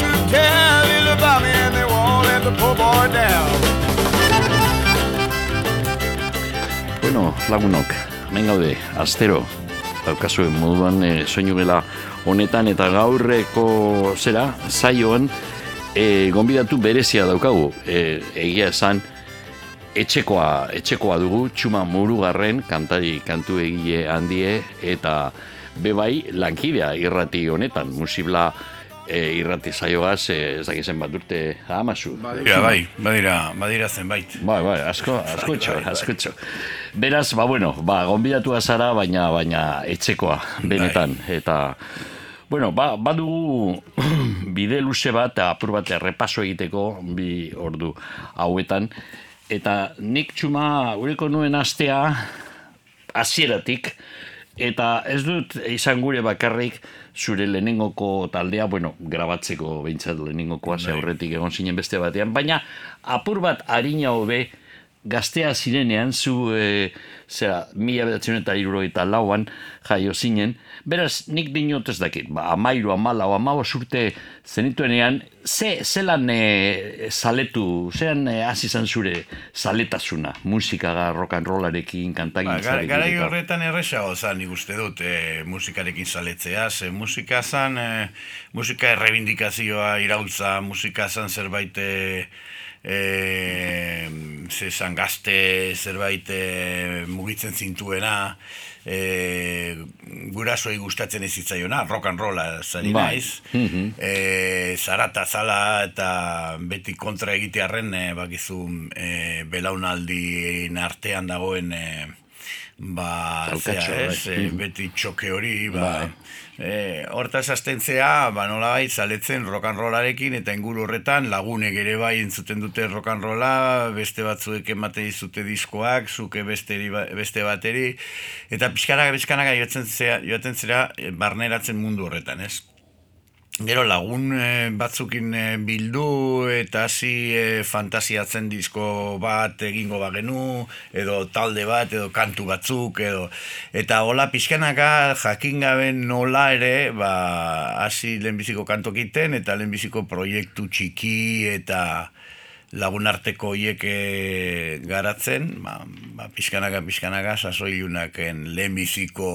who care little about me and they won't let the poor boy down. Bueno, lagunok, hemen gaude, astero, daukazuen moduan e, soinu gela honetan eta gaurreko zera, zaioan, e, gonbidatu berezia daukagu, e, egia esan, etxekoa, etxekoa dugu, txuma murugarren, kantari kantu egile handie, eta bebai lankidea irrati honetan, musibla e, irrati zaioaz, e, ez dakizen bat urte amazu. Ja, bai, badira, badira zenbait. Bai, bai, asko, asko txo, asko txo. Beraz, ba, bueno, ba, gonbidatua zara, baina, baina, etxekoa, benetan, eta, bueno, ba, badugu bide luze bat, apur bat errepaso egiteko, bi ordu hauetan, eta nik txuma, ureko nuen astea, hasieratik eta ez dut izan gure bakarrik zure lehenengoko taldea, bueno, grabatzeko behintzat lehenengokoa ze Bai. aurretik egon zinen beste batean, baina apur bat harina hobe gaztea zirenean zu e, zera, mila bedatzen eta eta lauan jaio zinen, beraz nik dinot ez dakit, ba, amairu, amalau, amabo surte zenituenean, ze, zelan e, zaletu, zelan e, hasi izan zure zaletasuna, musikaga, rock and rollarekin, Ba, kantagintzarekin. gara eta- horretan erresago zan nik uste dut e, musikarekin saletzea, ze musika zan, e, musika errebindikazioa iraultza, musika zan zerbait e, e, zezan gazte zerbait e, mugitzen zintuena, e, gurasoi gustatzen ez zitzaiona, rock and rolla zari Bai. naiz, Mhm. e, zarata zala eta beti kontra egitearren e, bakizu e, belaunaldien artean dagoen e, ba, Talkatxo, zea, ez, bai. beti txoke hori, ba, Bai. E, hortaz astentzea, ba, nolabait, zaletzen rock and rollarekin eta inguru horretan lagunek ere bai entzuten dute rolla, beste batzuek ematen dizute diskoak, zuke besteri, ba- beste bateri, eta pixkanaka, pixkanaka joaten zera, joaten zera barneratzen mundu horretan, ez? Gero lagun eh, batzukin eh, bildu eta hasi eh, fantasiatzen disko bat egingo bagenu edo talde bat edo kantu batzuk edo eta hola pixkanaka jakin gabe nola ere ba hasi lehenbiziko kantokiten eta lehenbiziko proiektu txiki eta lagunarteko hiek eh, garatzen ba, ba, pixkanaka pixkanaka sasoiunaken lehenbiziko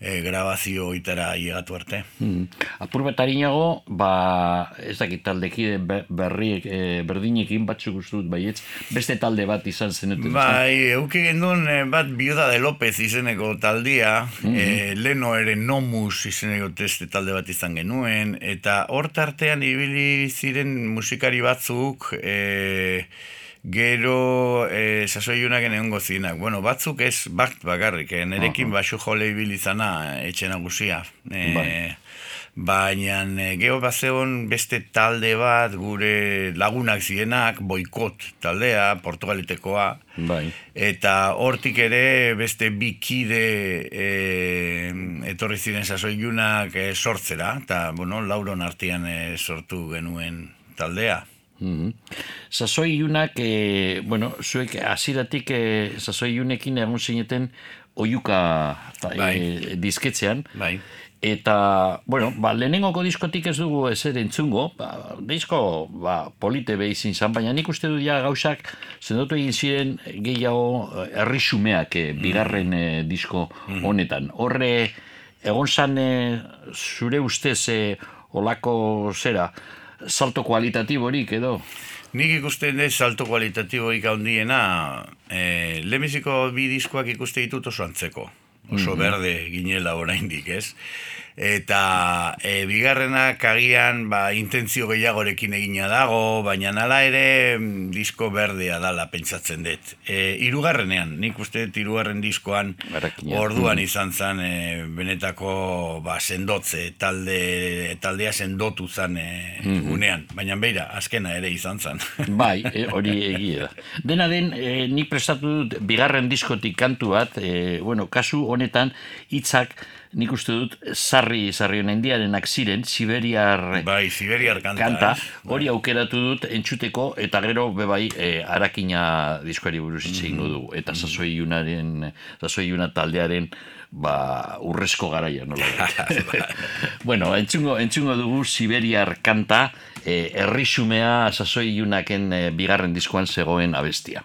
eh, grabazio itara llegatu arte. Mm. Apur bat harinago, ba, ez dakit taldekide be- berriek, e, berdinekin batzuk uste dut baietz, beste talde bat izan zenuten. Bai, euki gendun eh, bat Biuda de López izeneko taldia, eh, leno ere Nomus izeneko teste talde bat izan genuen, eta hor tartean ibili ziren musikari batzuk, eh, gero eh, sasoiunak egongo zirenak. Bueno, batzuk ez bat bakarrik, eh, nerekin basu jole ibili zana etxe nagusia. Eh, Bai. Baina e, geho bazeon beste talde bat gure lagunak zienak, boikot taldea, portugalitekoa, Bai. eta hortik ere beste bikide e, etorri ziren sasoiunak e, sortzera, eta bueno, lauron artean e, sortu genuen taldea. Mm Sasoi iunak, e, bueno, zuek hasieratik e, sasoi iunekin egon zineten oiuka ta, Bai. e, disketzean, Bai. Eta, bueno, ba, lehenengoko diskotik ez dugu ezer entzungo, ba, disko ba, polite behizin zan, baina nik uste dut ja gauzak zendotu egin ziren gehiago eh, errisumeak eh, bigarren eh, disko honetan. Horre, egon zan eh, zure ustez eh, olako zera, salto kualitatiborik edo? Nik ikusten dut salto kualitatiboik handiena, e, lehenbiziko bi diskoak ikuste ditut oso antzeko. Oso berde ginela oraindik, ez? Eta e, bigarrenak agian ba, intentzio gehiagorekin egina dago, baina nala ere mm, disko berdea dala pentsatzen dut. E, irugarrenean, nik uste dut irugarren diskoan Arakina. orduan izan zen e, benetako ba, sendotze, talde, taldea sendotu zen e, unean, baina beira, azkena ere izan zen. Bai, hori egia da. Dena den, e, nik prestatu dut bigarren diskotik kantu bat, e, bueno, kasu honetan hitzak nik uste dut sarri sarri honen diarenak ziren, Siberiar bai, Siberiar kanta. kanta, ez? hori aukeratu dut entzuteko eta gero bebai e, arakina diskoari buruz hitz egingo dugu. Eta sasoi iunaren sasoi iuna taldearen ba urrezko garaia nola bueno, entzungo, entzungo dugu Siberiar kanta e, errisumea sasoi iunaken e, bigarren diskoan zegoen abestia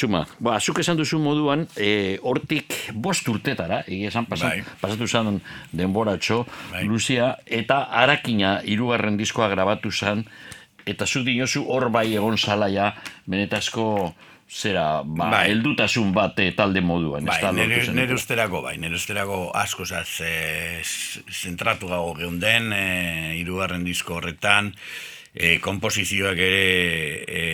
txuma. Ba, zuk esan duzu moduan, e, hortik bost urtetara, egia esan pasat, Bai. pasatu zen denboratxo, Bai. Luzia, eta harakina hirugarren diskoa grabatu zen, eta zuk dinozu hor bai egon zalaia, benetazko zera, ba, Bai. heldutasun bat eh, talde moduan. Bai, nire, nire usterako, bai, nire usterako asko zaz, e, zentratu gago geunden, e, irugarren disko horretan, e, komposizioak ere e,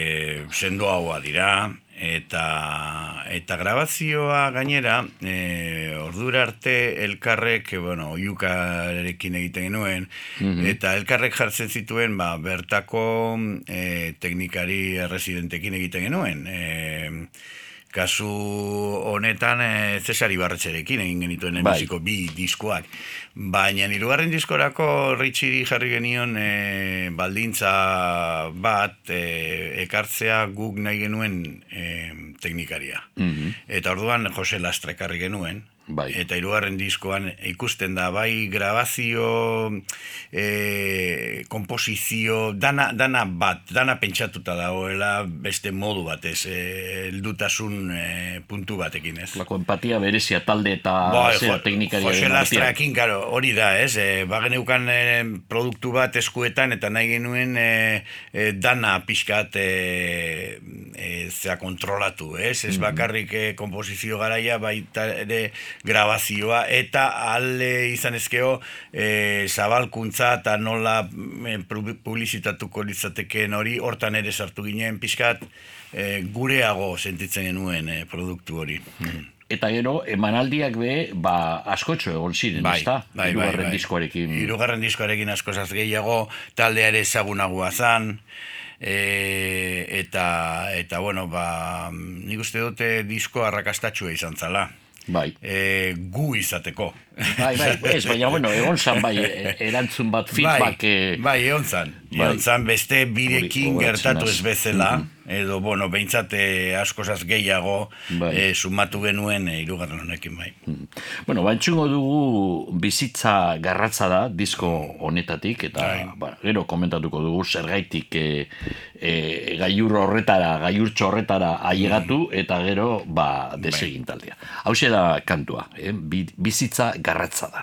sendoagoa dira, eta eta grabazioa gainera e, ordura arte elkarrek e, bueno oiukarekin egiten genuen eta elkarrek jartzen zituen ba, bertako e, teknikari residentekin egiten genuen. E, kasu honetan e, Cesari Barretxerekin egin genituen Bai. lehenbiziko bi diskoak. Baina hirugarren diskorako Richiri jarri genion e, baldintza bat e, ekartzea guk nahi genuen e, teknikaria. Eta orduan Jose Lastra ekarri genuen. Bai. Eta hirugarren diskoan ikusten da bai grabazio, e, komposizio, dana, dana bat, dana pentsatuta dagoela beste modu batez, e, heldutasun e, puntu batekin ez. Lako empatia berezia talde eta Bai, zera jo- teknikariaren Jose. Lastrakin, karo, hori da, ez? E, bageneukan e, produktu bat eskuetan eta nahi genuen e, e, dana pixkat e, e, zera kontrolatu, ez? Ez bakarrik e, komposizio garaia, baita ere grabazioa eta alde izan ezkeo e, zabalkuntza eta nola e, pu- publizitatuko litzateken hori, hortan ere sartu ginen pixkat e, gureago sentitzen genuen e, produktu hori. Mm. Eta gero, emanaldiak be, ba, askotxo egon ziren, Bai, ezta? bai, bai, Hirugarren bai. diskoarekin. Hirugarren diskoarekin askozaz gehiago, taldea ere ezagunagoa zan, E, eta, eta, bueno, ba, nik uste dute disko arrakastatxua izan zala. Bai. E, gu izateko. Bai, bai, ez, baina, bueno, egon zan, bai, e- erantzun bat feedback. Bai, eh, bai egon zan. Bai. Egon zan beste birekin gertatu ez bezala, edo, bueno, behintzate askozaz gehiago Bai. eh, sumatu genuen e, irugarren honekin bai. Bueno, bantxungo dugu bizitza garratza da disko honetatik, eta Bai. ba, gero komentatuko dugu zergaitik e, e, gaiur horretara, gaiurtxo horretara ailegatu, eta gero ba, desegin taldea. Hau da kantua, eh? Bi- bizitza garratza da.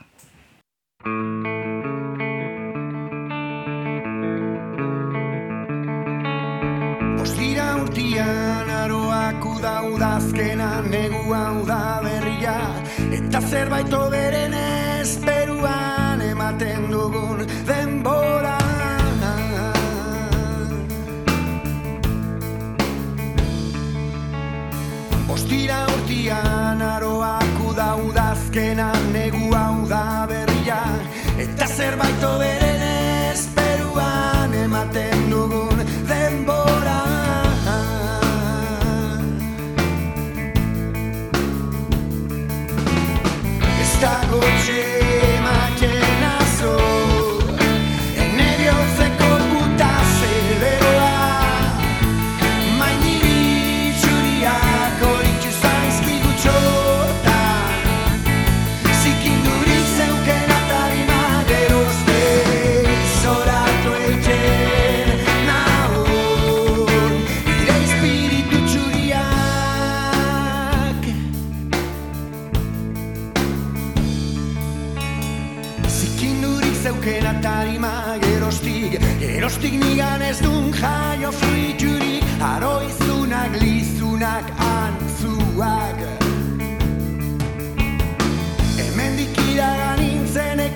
Ostira urtian aroak uda udazkena negua uda berria Eta zerbait oberen esperuan ematen dugun denbora Ostira urtian udazkena negua uda berria. Eta zerbait oberen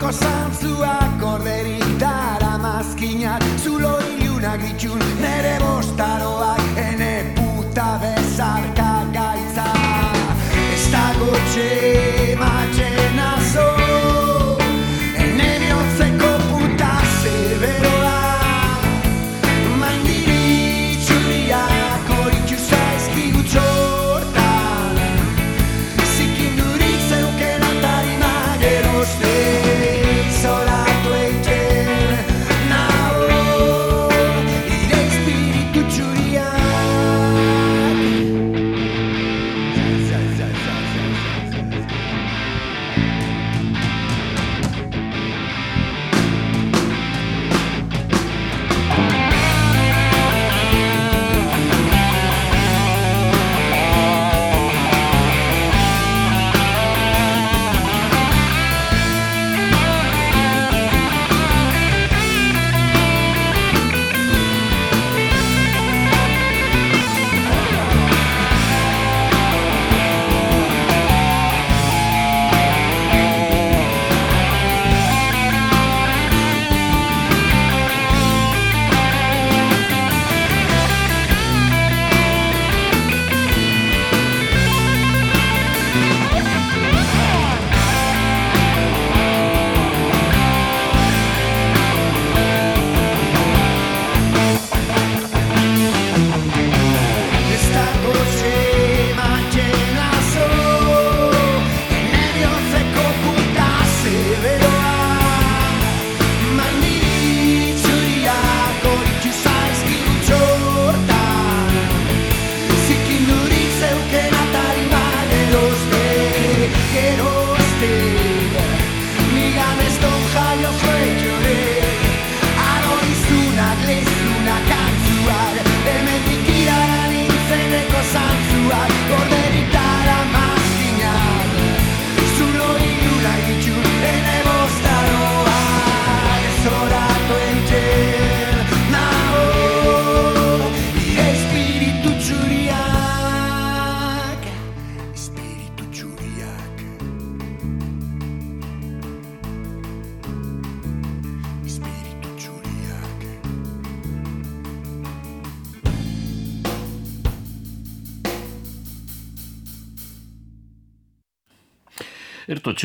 nintzeneko zantzuak Orderik dara mazkinak Zulo ilunak ditun nere bostaroak Ene puta bezarka gaitza. Ez dago txematen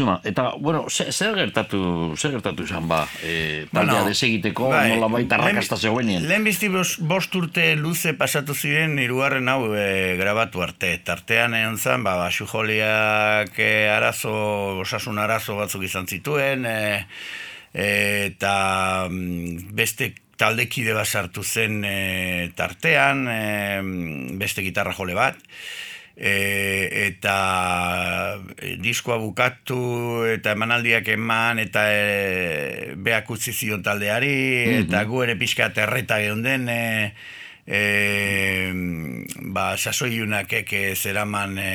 Txuma, eta, bueno, ze- zer gertatu, zer gertatu izan ba, e, taldea Bueno, desegiteko, bai, nola baita rakasta zegoenien. Lehen bizti bost, urte luze pasatu ziren hirugarren hau e, grabatu arte. Tartean egon zen, ba, basu joliak e, arazo, osasun arazo batzuk izan zituen, e, e, eta mm, beste taldekide bat sartu zen e, tartean, e, beste gitarra jole bat, e, eta e, diskoa bukatu eta emanaldiak eman eta e, beak utzi zion taldeari eta gu ere pixka terreta geunden e, e, ba, sasoiunakek e, zeraman e,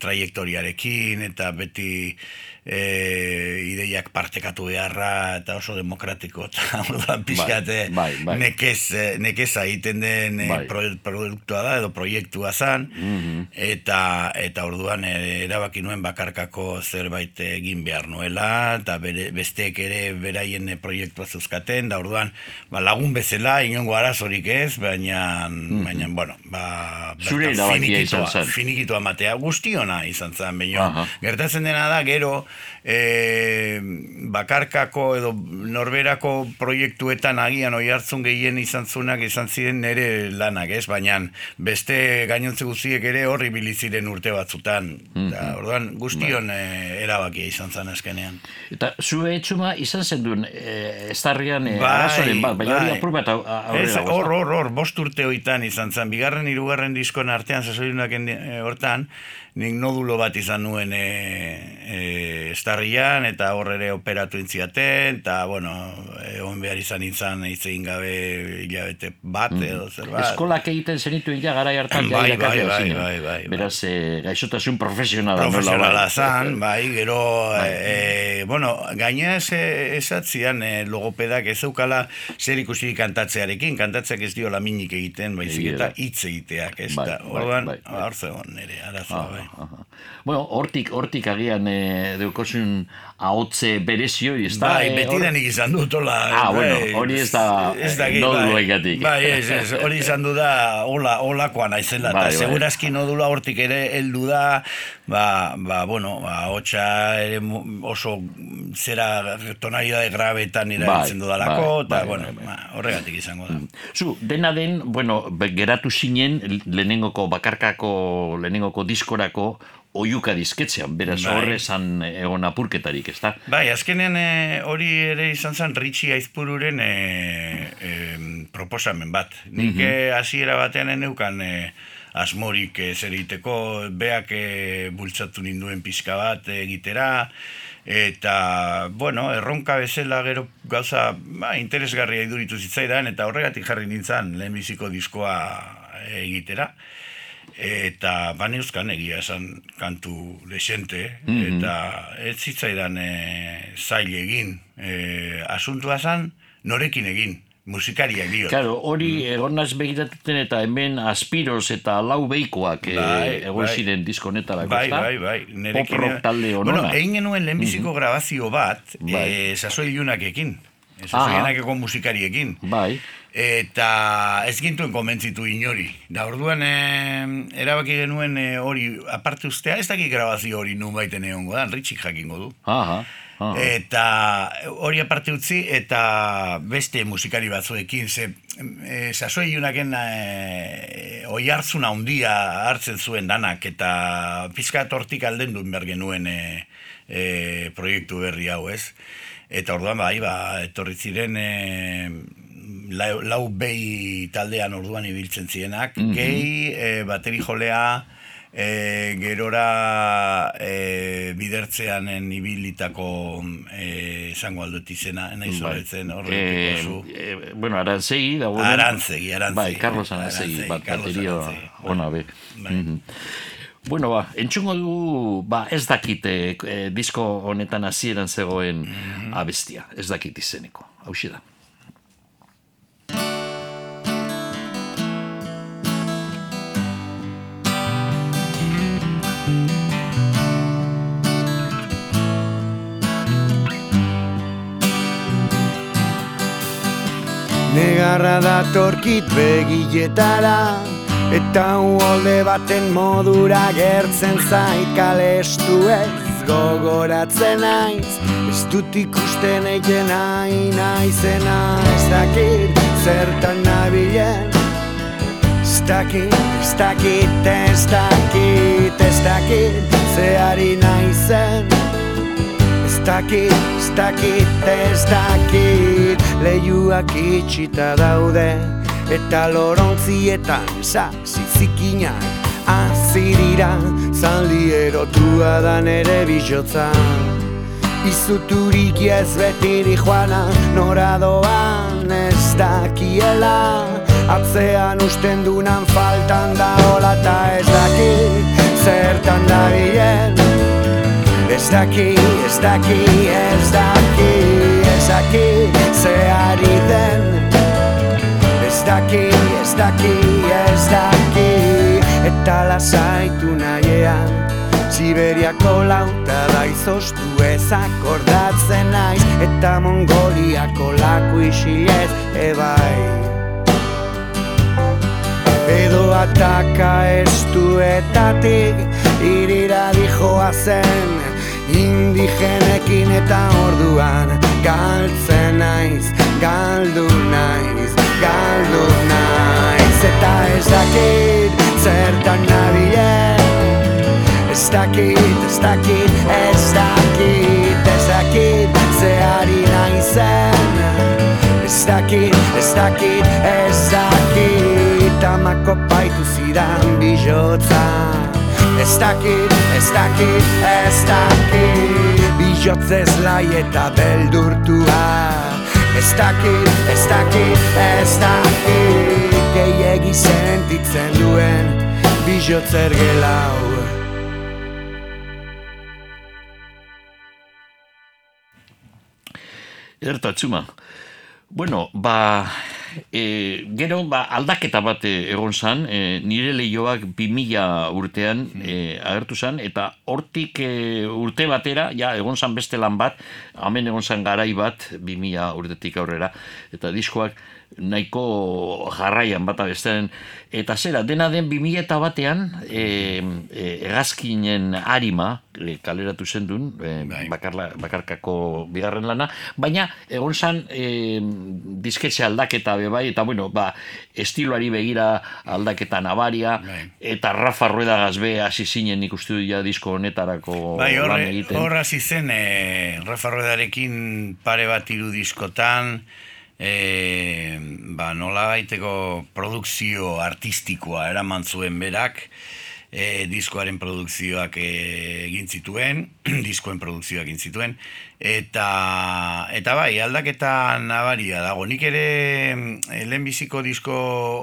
trajektoriarekin eta beti e, ideiak partekatu beharra eta oso demokratiko eta orduan pixkate bai, bai. nekez, eh, nekeza egiten den eh, Bai. pro- produktua da edo proiektua zan eta eta orduan eh, erabaki nuen bakarkako zerbait egin behar nuela eta bere, besteek ere beraien proiektua zuzkaten da orduan ba, lagun bezala inongo arazorik ez baina, baina bueno ba, Zure bertan erabakia izan finikitua- zen. finikitua matea guztiona izan zen baina gertatzen dena da gero e, bakarkako edo norberako proiektuetan agian oi hartzun gehien izan zunak izan ziren nere lanak, ez? Baina beste gainontze guztiek ere horri biliziren urte batzutan. Da, orduan guztion e, erabakia izan zen azkenean. Eta zue etxuma izan zen duen, e, estarrian e, Bai, arazoren bat, baina hori bai. apur bat au- aurrera. Ez, goaz, hor, hor, hor, bost urte hoitan izan zen, bigarren, hirugarren diskon artean, zazoiunak e, hortan, nik nodulo bat izan nuen e, e, estarrian, eta hor ere operatu intziaten, eta, bueno, egon behar izan izan egin gabe hilabete bat, edo zer. Eskolak egiten zenitu ja gara hartan Bai, bai, bai, bai, bai, bai. Beraz, e, gaixotasun profesionala. profesionala bai. zan, bai, gero, e, bueno, gaina ez, esatzian e, logopedak ez zeukala zer ikusi kantatzearekin, kantatzeak ez diola minik egiten, baizik eta hitz egiteak, ez Bai, da, bai, orduan, bai, bai. nire, arazoa, bai. Bueno, hortik, hortik agian e, deukosun ahotze berezio, ez da? Bai, e, beti hor- denik izan dut, hola. Ah, bai, bueno, hori ez da, ez da, eh, noduloengatik. Bai, bai, ez, ez, hori izan du da, hola, holakoa naizela, Bai, eta bai. segurazki nodula hortik ere heldu da, ba, ba, bueno, ba, hotxa ere oso zera tonalidade grabetan irabiltzen Bai, dudalako, eta, bai, bueno, bai, ba, horregatik izango da. Zu, dena den, bueno, geratu zinen lehenengoko bakarkako, lehenengoko diskorako oiuka dizketzean, beraz Bai. horre zan egon apurketarik, ez da? Bai, azkenean eh, hori ere izan zen Ritxi Aizpururen e, e, proposamen bat. Nik eh, hasiera batean eneukan e, asmorik e, egiteko, beak e, bultzatu ninduen pixka bat egitera, eta, bueno, erronka bezala gero gauza ba, interesgarria iduritu zitzaidan, eta horregatik jarri nintzen lehenbiziko diskoa egitera eta ban euskan egia esan kantu desente, eta ez zitzaidan e, zail egin. E, asuntua zan, norekin egin, musikariak dio. Claro, hori egon naz begiratuten eta hemen aspiros eta lau beikoak eh, Bai, egon bai. ziren diskonetarako, Bai, da? bai, bai. Pop rock talde honona. Bueno, egin genuen lehenbiziko grabazio bat, Bai. e, sasoi iunakekin. Sasoi iunakeko musikariekin. Bai, Eta ez gintuen konbentzitu inori. Da orduan e, erabaki genuen eh, hori aparte ustea, ez dakik grabazio hori nun baiten egongo da, Ritxik jakingo du. aha, aha. Eta hori aparte utzi eta beste musikari batzuekin ze e, sasoi iunaken e, oi hartzun handia hartzen zuen danak eta pizka tortik alden duen behar genuen e, e, proiektu berri hau ez eta orduan bai ba etorri ziren e, lau, lau behi taldean orduan ibiltzen zienak gehi e, bateri jolea e, gerora e, bidertzeanen ibilitako e, esango aldut izena, nahi zoretzen horretik Eh, oso. eh, bueno, arantzegi dago. Arantzegi, Arantzegi. Bai, Carlos Arantzegi, bat baterio bai. ona be. Bai. Mhm. Bueno, ba, entzungo du, ba, ez dakit eh, eh, disko honetan hasieran zegoen Mhm. abestia, ez dakit izeneko, hau da. Negarra da torkit begietara Eta uolde baten modura gertzen zait kalestu ez gogoratzen naiz. Ez dut ikusten eiken nahi naizena Ez dakit zertan nabilen. Ez dakit, ez dakit, ez dakit, ez dakit Zeari naizen Ez dakit, ez dakit, ez dakit Lehiuak itxita daude Eta lorontzietan sa zizikinak azirira Zaldi erotua da nere bizotza. Izuturik ez betiri joana Nora doan ez dakiela. Atzean usten dunan faltan da hola Ta ez daki zertan da bilen. Ez daki, ez daki, ez daki Ez daki zehari den Ez daki, ez daki, ez daki. Eta lasaitu nahiean Siberiako lauta da izostu ez akordatzen naiz. Eta Mongoliako laku isilez ebai Edo ataka ez duetatik irira dijoa zen. Indigenekin eta orduan galtzen naiz, galdu naiz, galdu naiz. Eta ez dakit zertan nabilen Ez dakit, ez dakit, ez dakit, ez dakit Zehari nahi zen. Ez dakit, ez dakit, ez dakit Amako baitu zidan bijotza. Ez dakit, ez dakit, ez dakit Bijotzez lai eta beldurtua Ez dakit, ez dakit, ez dakit gehiegi sentitzen duen bijotzer gelau Erta, txuma. Bueno, ba, e, gero ba, aldaketa bat egon zan, e, nire lehioak 2000 urtean e, agertu zan, eta hortik e, urte batera, ja, egon zan beste lan bat, hemen egon zan garai bat, 2000 urtetik aurrera, eta diskoak, nahiko jarraian bata bestean eta zera, dena den 2000 eta batean e, e, egazkinen harima e, kaleratu zen duen e, bakarla, bakarkako bigarren lana baina egon zan e, disketxe aldaketa bebai eta bueno, ba, estiloari begira aldaketa nabaria bai. eta Rafa Rueda gazbe hasi zinen ikustu ja disko honetarako bai, horre, lan egiten horra zizen e, Rafa Ruedarekin pare bat iru diskotan e, ba, nola baiteko produkzio artistikoa eraman zuen berak, e, diskoaren produkzioak e, egin zituen, diskoen produkzioak egin zituen, eta, eta bai, aldaketa nabaria dago. Nik ere e, lehenbiziko disko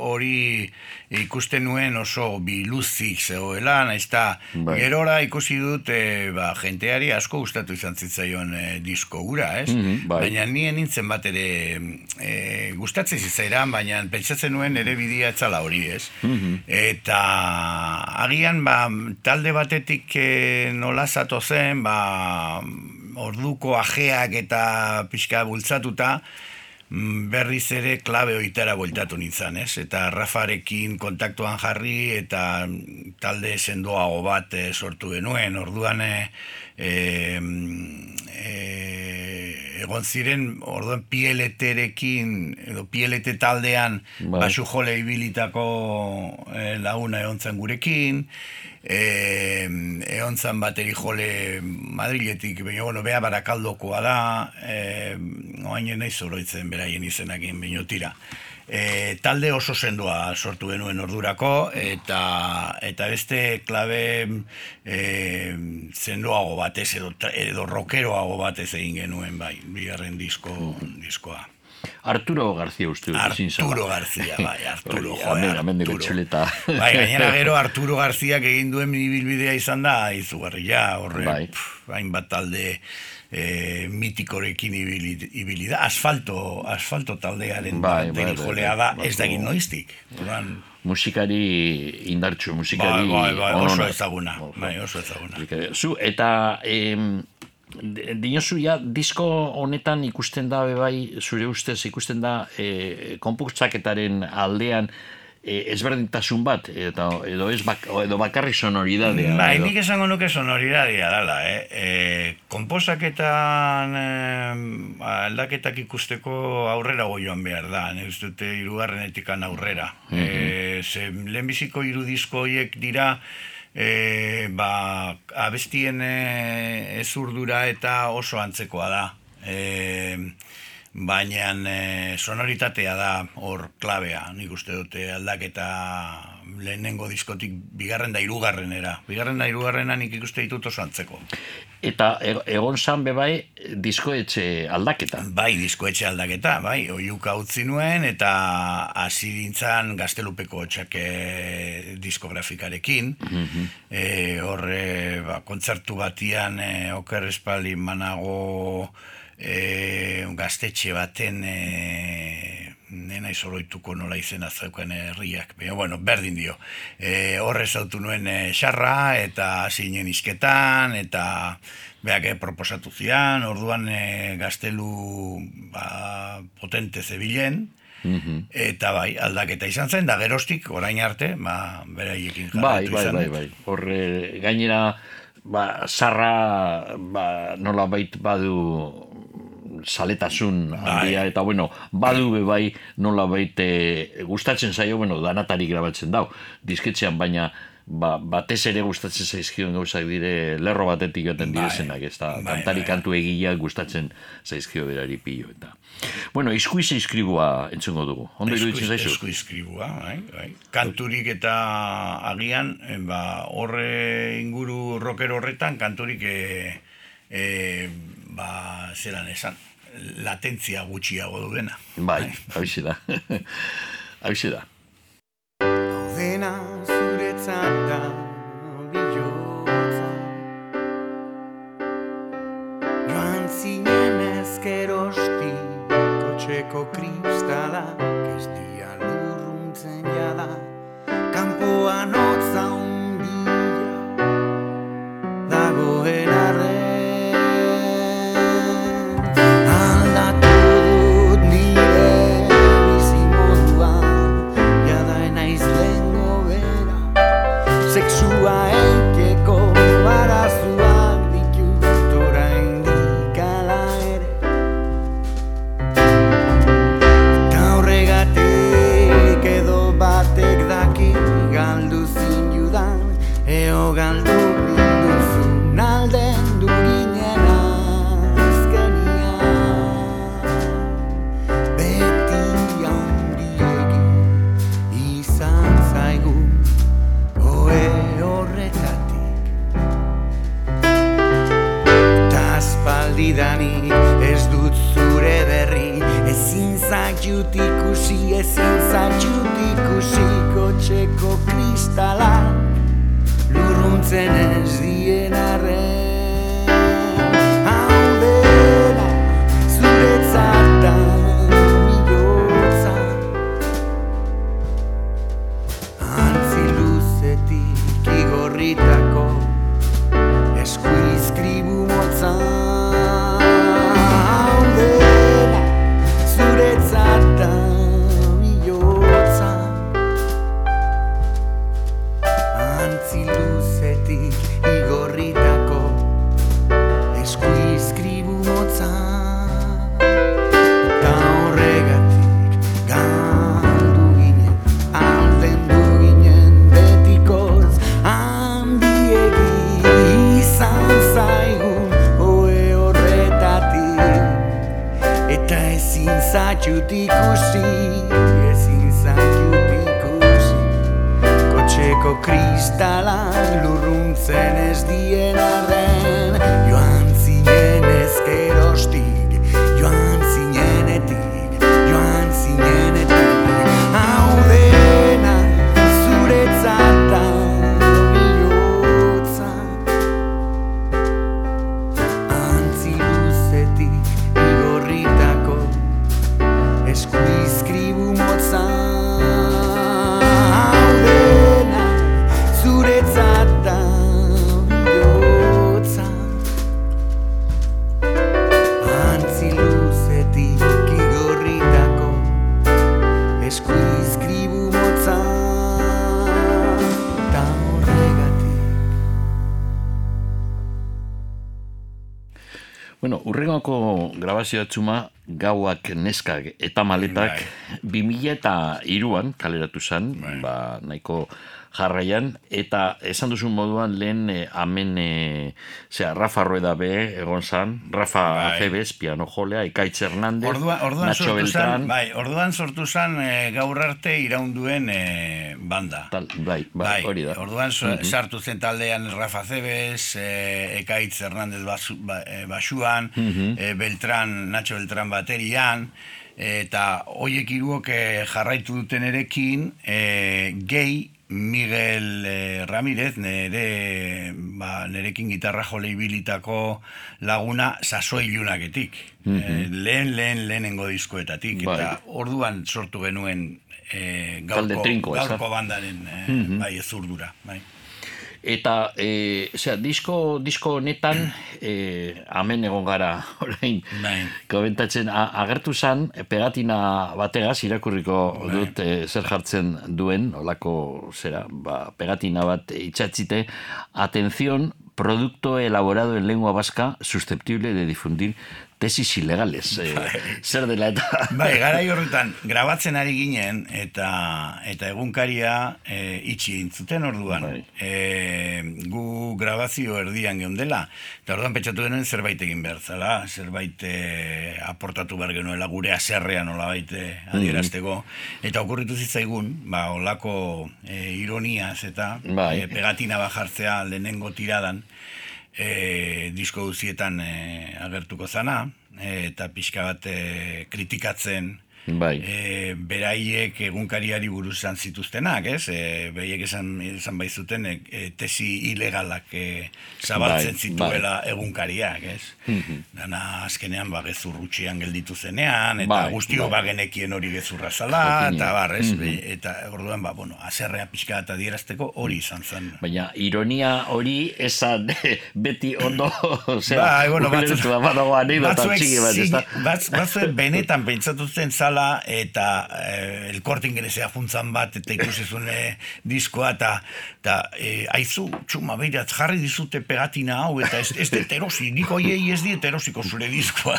hori ikusten nuen oso biluzik zegoela, naizta bai. gerora ikusi dut e, ba, jenteari asko gustatu izan zitzaion e, disko gura, ez? Mm Baina nien nintzen bat ere e, gustatzen zitzairan, baina pentsatzen nuen ere bidia etzala hori, ez? Mhm. Eta agian ba, talde batetik e, nola zato zen, ba, orduko ajeak eta pixka bultzatuta, Mm, berriz ere klabe oitara bueltatu nintzen, ez? Eta Rafarekin kontaktuan jarri eta talde sendoago bat e, sortu denuen, orduan e, e, egon ziren, orduan pieleterekin, edo pielete taldean bai. basu jole ibilitako e, laguna egon gurekin, eh egon zan bateri jole Madriletik, baina bueno, bea barakaldokoa da, eh oain nahi zoroitzen beraien izenakin baino tira. E, talde oso sendoa sortu genuen ordurako eta eta beste klabe e, sendoago batez edo, edo rockeroago batez egin genuen bai, bigarren disko, diskoa. Arturo García uste dut. Arturo García, bai, Arturo, joder, Arturo. Bai, gainera gero Arturo García egin duen bilbidea izan da, izugarri ja, horre, bai. bain bat talde e, mitikorekin ibili, ibili da, asfalto, asfalto taldearen bai, bai, bai, jolea da, bai, ez da egin noiztik. Oran, musikari indartxu, musikari bai, bai, bai, oso ezaguna, bai, oso ezaguna. Zu, eta... Em, Dinosu ja, disko honetan ikusten da, bai, zure ustez ikusten da, e, aldean, e, ezberdintasun bat, eta, edo ez bak, edo bakarrik sonoridadea. Bai, edo. nik esango nuke sonoridadea dala, eh? E, komposaketan e, aldaketak ikusteko aurrera goioan behar da, ne dute irugarren etikan aurrera. Mm -hmm. e, ze lehenbiziko irudisko horiek dira, e, ba, abestien e, ezurdura eta oso antzekoa da. E, baina e, sonoritatea da hor klabea, nik uste dute aldaketa lehenengo diskotik bigarren da irugarrenera. Bigarren da irugarrena nik ikuste ditut oso antzeko. Eta e, egon zan bebai diskoetxe aldaketa. Bai, diskoetxe aldaketa, bai, oiuka utzi nuen eta hasi dintzan gaztelupeko txake diskografikarekin. Mm horre, ba, kontzertu batian e, oker espaldi manago e, gaztetxe baten e, nena izoloituko nola izena zeuken herriak, baina bueno, berdin dio. E, horre zautu nuen e, xarra eta zinen izketan eta beak e, proposatu zian, orduan e, gaztelu ba, potente zebilen, mhm. Eta bai, aldaketa izan zen, da gerostik, orain arte, ba, beraiekin bai, bai, bai, bai, Horre, gainera, ba, sarra, ba, nola bait badu saletasun handia bai. eta bueno, badu be bai nola baite gustatzen zaio, bueno, danatari grabatzen dau, disketxean baina ba, batez ere gustatzen zaizkion gauzak dire lerro batetik gaten bai, direzenak, ez da, bai, kantari kantu egia gustatzen zaizkio berari pilo, eta bueno, iskuiz iskribua entzungo dugu, ondo iruditzen zaizu? Iskuiz iskribua, bai, bai. kanturik eta agian, eh, ba, horre inguru rocker horretan, kanturik e, e, ba, zelan esan, latentzia gutxiago duena. Bai, hau da. hau da. Hau dena zuretzat da bilotza Joan zinen ezkerosti kotxeko kristala ez dia lurruntzen jada kanpoan hotza urrengoko grabazio atzuma gauak neskak eta maletak Bai. 2000 eta iruan kaleratu zen, Bai. ba, nahiko jarraian, eta esan duzun moduan lehen eh, amen, eh, zera, Rafa Rueda be, egon zan, Rafa Bai. Acebes, piano jolea, Ikaitz Hernández, Orduan, orduan Nacho sortu Beltrán, zan, bai, orduan sortu zan eh, gaur arte iraunduen eh, banda. tal, bai, bai, hori da. Orduan so- sartu zen taldean Rafa Cebes, eh, Ekaitz Hernández basu, ba, eh, basuan, eh, Beltran, Nacho Beltran baterian, eta hoiek hiruok jarraitu duten erekin, eh, gehi Miguel eh, Ramirez, nere, ba, nerekin gitarra jole ibilitako laguna sasoi ilunaketik. eh, lehen, lehen, lehenengo diskoetatik. Bai. Eta orduan sortu genuen Talde gaurko, trinko, gaurko bandaren eh, bai, ezurdura. Bai. Eta, e, zera, disko, disko honetan, e, amen egon gara, orain, Bai. komentatzen, a, agertu zan, pegatina bategaz, irakurriko Bai. dut e, zer jartzen duen, olako, zera, ba, pegatina bat itxatzite, atención, producto elaborado en lengua vasca susceptible de difundir tesis ilegales. E, zer dela eta... Bai, garai horretan, grabatzen ari ginen, eta eta egunkaria e, itxi intzuten orduan. Bai. E, gu grabazio erdian geundela, eta orduan pentsatu genuen zerbait egin behar zela, zerbait e, aportatu behar genuela gure aserrea nola baite adierazteko. Eta okurritu zitzaigun, ba, olako e, ironiaz eta Bai. e, pegatina bajartzea lehenengo tiradan, e, disko guztietan e, agertuko zana, e, eta pixka bat e, kritikatzen Bai. e, beraiek egunkariari buruz izan zituztenak, ez? E, beraiek esan, esan baizuten e, tesi ilegalak e, zabaltzen Bai, zituela egunkariak, ez? Dana azkenean ba, gezur gutxian gelditu zenean, eta Bai, guztio bai. bagenekien hori gezurra zala, eta bar, ez? Be- Eta orduan, ba, bueno, azerrea pixka eta dierazteko hori izan zen. Baina ironia hori esan beti ondo, zera, Bai, bueno, batzu- da, badago batzuek txiki bat, ez da? zin- batz- batzuek benetan pentsatu zen zala eta eh, el korte ingelesea juntzan bat eta ikusi zuen eh, diskoa eta, eta eh, aizu, txuma, beirat, jarri dizute pegatina hau eta ez, ez dut erosi, nik oiei ez diet erosiko zure diskoa.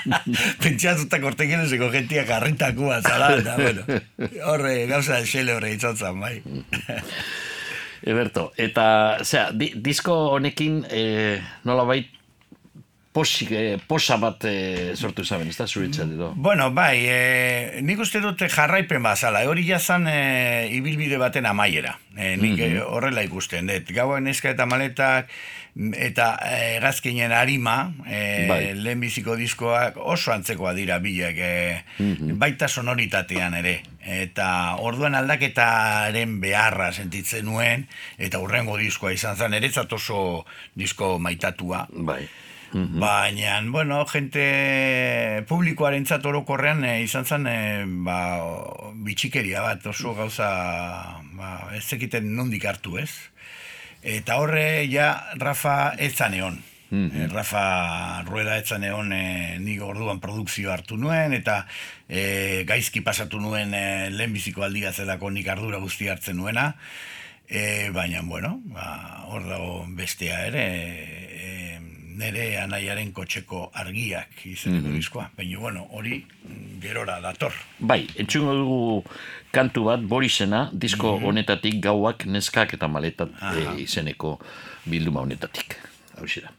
Pentsatuta korte ingeleseko gentia garritakoa zala, eta bueno, horre, gauza xele horre itzotzan, bai. Eberto, eta, zera, di, disko honekin, e, nola bait, posik, e, posa bat e, sortu zaben, ez da, zuritzat edo? Bueno, bai, e, nik uste dute jarraipen bazala, hori jazan e, ibilbide baten amaiera. E, nik eh, horrela ikusten dut. Gauak neska eta maletak, eta e, gazkinen harima, e, Bai. lehenbiziko diskoak oso antzekoa dira bilak, e, baita sonoritatean ere. Eta orduan aldaketaren beharra sentitzen nuen, eta hurrengo diskoa izan zen, eretzat oso disko maitatua. Bai. Baina, bueno, gente publikoarentzat orokorrean e, izan zen e, ba, bitxikeria bat oso gauza ba, ez zekiten nondik hartu ez. Eta horre ja Rafa etzan egon. Eh, Rafa Rueda etzan egon e, nik orduan produkzio hartu nuen eta e, gaizki pasatu nuen e, lehenbiziko aldia zelako nik ardura guzti hartzen nuena. E, baina, bueno, ba, hor dago bestea ere, nere anaiaren kotxeko argiak izeneko diskoa. Baina, bueno, hori mm, gerora dator. Bai, entzungo dugu kantu bat, Borisena, disko honetatik gauak neskak eta maletat e, izeneko bilduma honetatik. Hau da.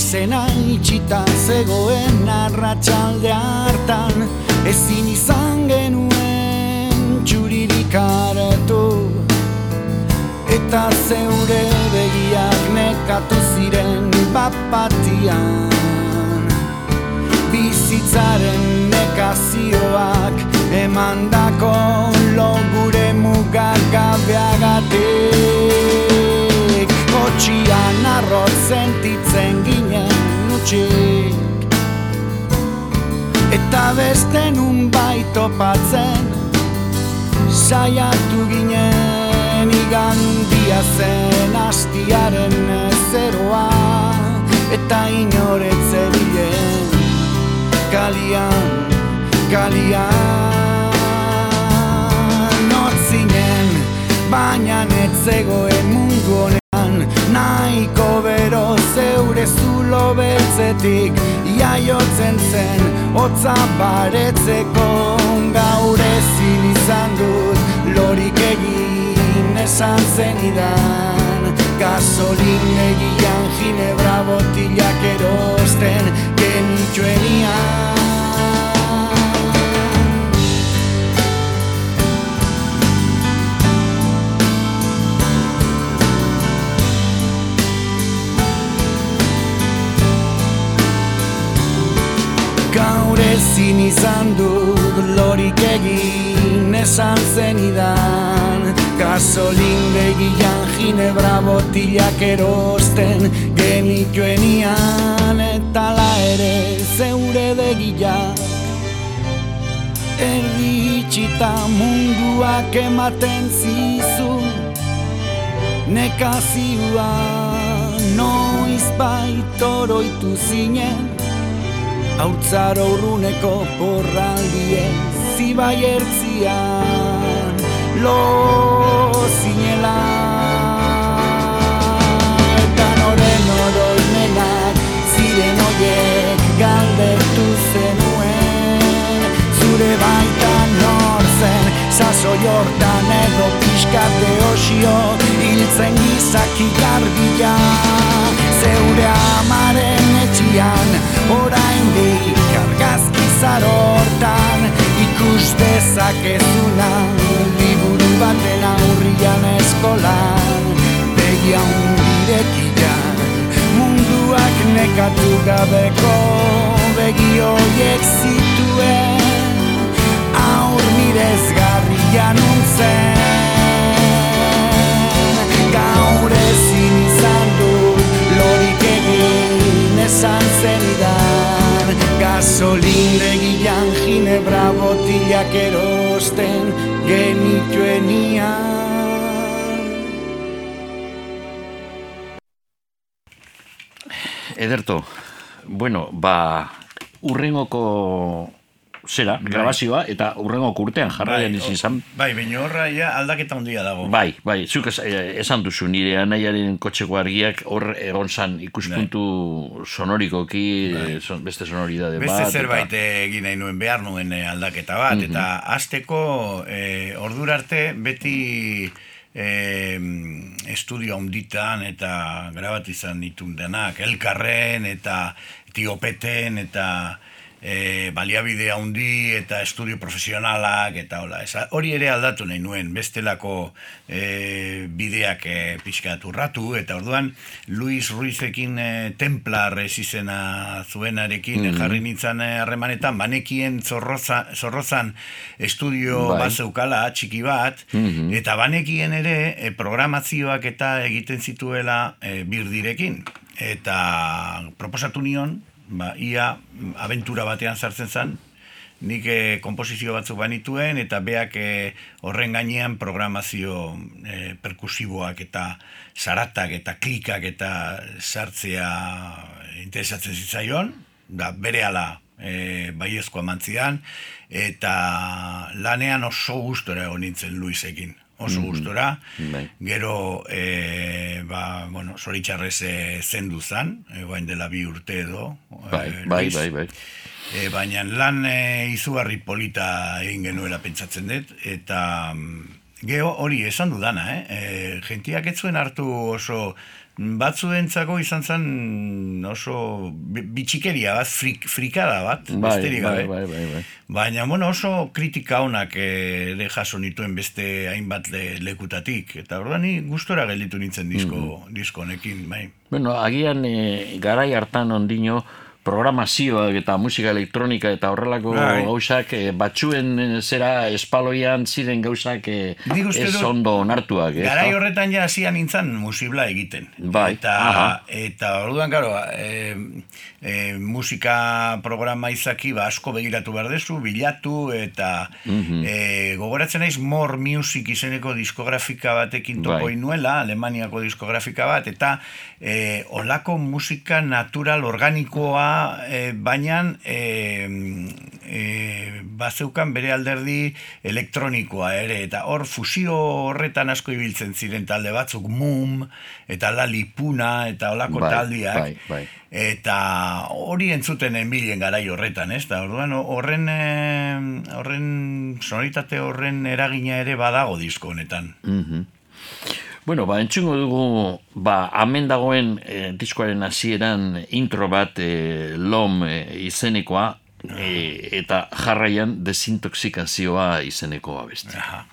izena itxita zegoen arratsalde hartan. Ezin izan genuen txuririk aretu Eta zeure begiak nekatu ziren bapatian Bizitzaren nekazioak emandako lo gure mugak gabeagatik. Kotxian arroz sentitzen gira hutsik Eta beste nun baitopatzen Saiatu ginen igandia zen astiaren zeroa Eta inoretze bilen kalian, kalian. Notzinen, baina netzegoen mundu honen nahiko bero zeure zulo beltzetik Iaiotzen zen, hotza baretzeko. Gaur ezin izan dut Lorik egin esan zen idan. Gasolin egian ginebra botilak erosten genitxuenian ezin izan dut lorik egin esan zenidan. Gasolin begian ginebra botilak erosten genituen Eta la ere zeure begilak Erdi itxita munduak ematen zizun Nekazioa noiz baitoroitu zinen Hautzaro urruneko porraldien zibai ertzian Lo zinela. Eta noren oroimenak ziren oiek galdetu zenuen. Zure baitan norzen saso jortan edo pixkate osio Hiltzen gizaki garbila zeure amaren etxian orain di kargazki zarortan ikus dezakezuna liburu baten aurrian eskolan. Begia hundirekian munduak nekatu gabeko begioiek zituen aur mirez garrian untzen esan zenidan Gasolin begian ginebra botilak erosten genituenian Ederto, bueno, ba, urrengoko zera, Bai. grabazioa, eta urrengo urtean jarraian izin zan. Bai, baina horra ja aldaketa handia dago. Bai, bai, zuk es, eh, esan duzu nire anaiaren kotxeko argiak hor egon zan ikuspuntu sonorikoki, eh, son, beste sonoridade bat. Bai. Beste eta- zerbait egin nahi nuen behar nuen eh, aldaketa bat, eta azteko e, ordura arte beti e, estudio handitan eta grabat izan ditun denak, elkarren eta tiopeten eta e, baliabide handi eta estudio profesionalak eta hola. Esa, hori ere aldatu nahi nuen, bestelako e, bideak e, pixkat urratu, eta orduan Luis Ruizekin e, Templar ez izena zuenarekin Mhm. jarri nintzen eh, harremanetan, banekien zorroza, zorrozan estudio Bai. bat zeukala, txiki bat, Mhm. eta banekien ere e, programazioak eta egiten zituela e, birdirekin. Eta proposatu nion, ba, ia mm, abentura batean sartzen zen, nik e, komposizio batzuk banituen, eta beak e, horren gainean programazio e, perkusiboak eta zaratak eta klikak eta sartzea interesatzen zitzaion, da bere ala e, baiezkoa mantzian, eta lanean oso gustora egon nintzen Luisekin, oso gustora, Bai. Gero, e, ba, bueno, zoritxarrez e, zendu zan, e, bain dela bi urte edo. Bai, e, bai, bai, bai. E, baina lan e, izugarri polita egin genuela pentsatzen dut, eta mm, geho hori esan dudana, eh? E, gentiak ez zuen hartu oso batzuentzako izan zen oso bi- bitxikeria bat, frik, frikada bat, Bai, besterik bai, gabe. bai, bai, bai. Baina, bueno, oso kritika honak eh, ere jaso nituen beste hainbat le, lekutatik. Eta orduan ni gustora gelditu nintzen disko, Mhm. disko honekin, bai. Bueno, agian e, garai hartan ondino programazioak eta musika elektronika eta horrelako Bai. gauzak eh, batzuen eh, zera espaloian ziren gauzak eh, ez ondo onartuak. ez Garai horretan ja hasian nintzen musibla egiten. Bai, Eta, aha. eta orduan, karo, e, e, musika programa izaki ba, asko begiratu behar dezu, bilatu, eta Mhm. e, gogoratzen naiz More Music izeneko diskografika batekin topo Bai. nuela, Alemaniako diskografika bat, eta e, olako musika natural organikoa, e, baina e, e, bazeukan bere alderdi elektronikoa ere, eta hor fusio horretan asko ibiltzen ziren talde batzuk, Mum, eta Lalipuna, eta olako Bai, taldiak, bai, bai. eta hori entzuten enbilen garai horretan, ez? Da, orduan horren eh, horren sonoritate horren eragina ere badago disko honetan. Mhm. Bueno, ba, entzungo dugu, ba, hemen dagoen eh, diskoaren hasieran intro bat eh, LOM eh, izenekoa, eh, eta jarraian desintoxikazioa izeneko abesti. Aha.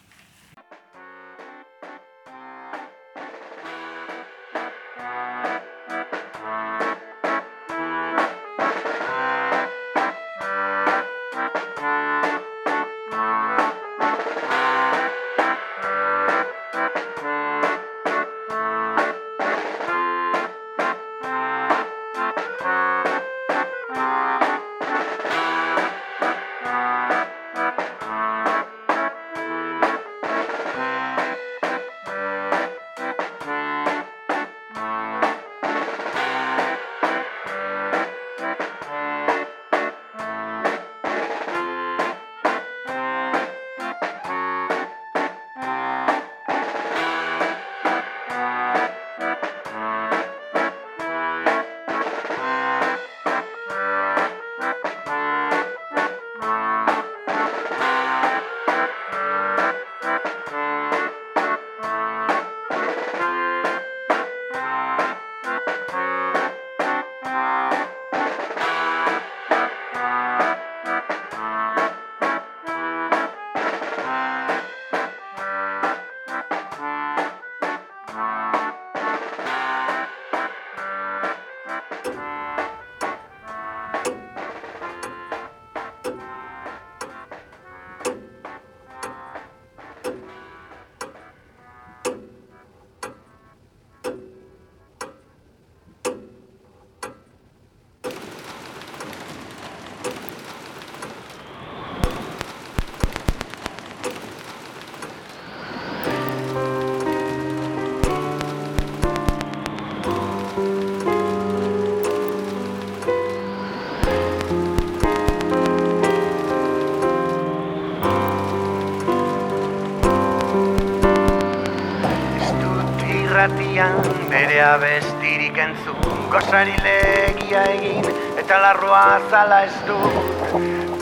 Bere abestirik entzun Gozarilegia egin eta larroa zala ez du.